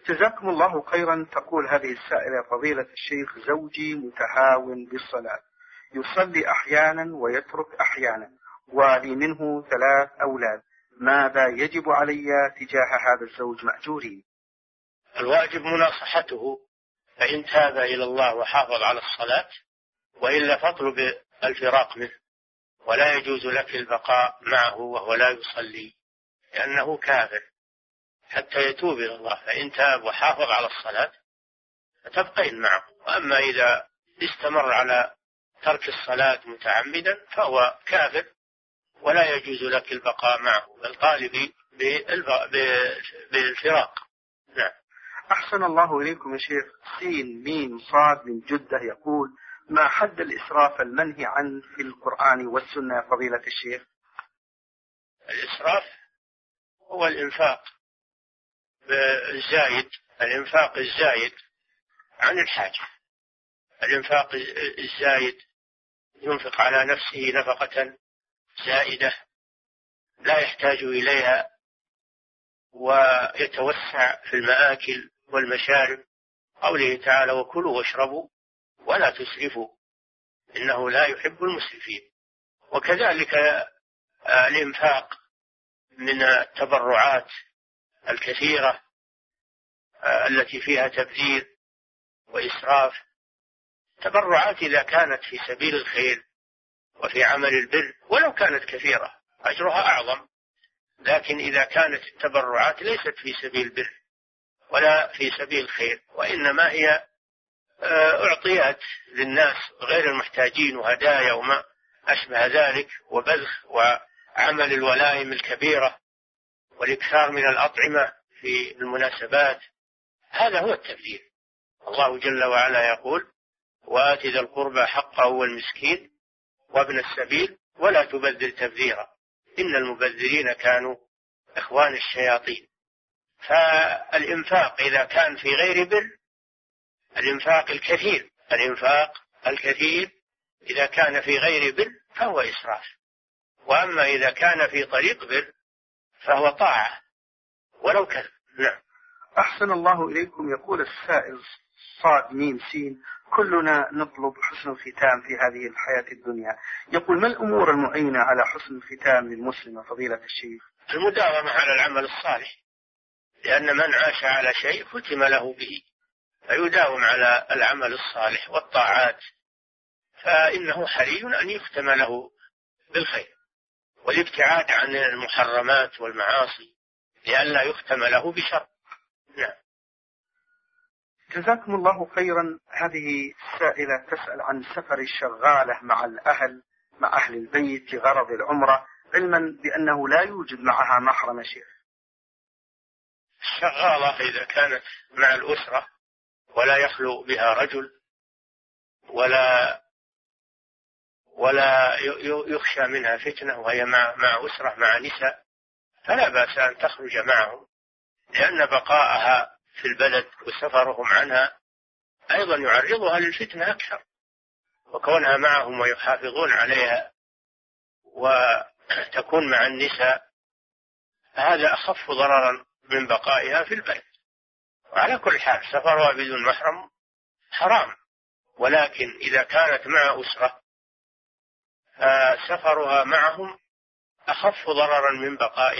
جزاكم الله خيرا. تقول هذه السائلة فضيلة الشيخ زوجي متهاون بالصلاة. يصلي أحيانا ويترك أحيانا. ولي منه ثلاث أولاد. ماذا يجب علي تجاه هذا الزوج مأجوري؟ الواجب مناصحته فإن تاب إلى الله وحافظ على الصلاة وإلا فاطلب الفراق منه ولا يجوز لك البقاء معه وهو لا يصلي لأنه كافر. حتى يتوب إلى الله فإن تاب وحافظ على الصلاة فتبقين معه. وأما إذا استمر على ترك الصلاة متعمدا فهو كافر ولا يجوز لك البقاء معه. بل طالبي بالفراق. نعم. أحسن الله إليكم يا شيخ. سين ميم صاد من جدة يقول ما حد الإسراف المنهي عنه في القرآن والسنة فضيلة الشيخ؟ الإسراف هو الإنفاق الزايد الإنفاق الزايد عن الحاجة. الإنفاق الزايد ينفق على نفسه نفقة زائدة لا يحتاج إليها ويتوسع في المآكل والمشارب. قوله تعالى وكلوا واشربوا ولا تسرفوا إنه لا يحب المسرفين وكذلك الإنفاق من التبرعات الكثيرة التي فيها تبذير وإسراف. تبرعات إذا كانت في سبيل الخير وفي عمل البر ولو كانت كثيرة أجرها أعظم. لكن إذا كانت التبرعات ليست في سبيل البر ولا في سبيل الخير وإنما هي آه، أعطيت للناس غير المحتاجين وهدايا وما أشبه ذلك وبذخ وعمل الولائم الكبيرة والإكثار من الأطعمة في المناسبات. هذا هو التبذير. الله جل وعلا يقول وآت ذا القربى حقه والمسكين وابن السبيل ولا تبذر تبذيرا. إن المبذرين كانوا إخوان الشياطين. فالإنفاق إذا كان في غير بر الإنفاق الكثير. الإنفاق الكثير إذا كان في غير بر فهو إسراف. وأما إذا كان في طريق بر فهو طاعة. ولو كان نعم. أحسن الله إليكم يقول السائل صاد ميم سين كلنا نطلب حسن الختام في هذه الحياة الدنيا. يقول ما الأمور المعينة على حسن الختام للمسلم فضيلة الشيخ؟ المداومة على العمل الصالح لأن من عاش على شيء ختم له به. فيداوم على العمل الصالح والطاعات فإنه حري أن يختم له بالخير والابتعاد عن المحرمات والمعاصي لئلا يختم له بشر. نعم. جزاكم الله خيرا. هذه السائلة تسأل عن سفر الشغالة مع الأهل مع أهل البيت لغرض العمرة علما بأنه لا يوجد معها محرم شيخ الشغالة إذا كانت مع الأسرة ولا يخلو بها رجل ولا ولا يخشى منها فتنة وهي مع مع أسرة مع نساء فلا بأس أن تخرج معهم. لأن بقاءها في البلد وسفرهم عنها أيضا يعرضها للفتنة أكثر وكونها معهم ويحافظون عليها وتكون مع النساء هذا أخف ضررا من بقائها في البيت وعلى كل حال سفرها بدون محرم حرام. ولكن إذا كانت مع أسرة سفرها معهم أخف ضررا من بقائها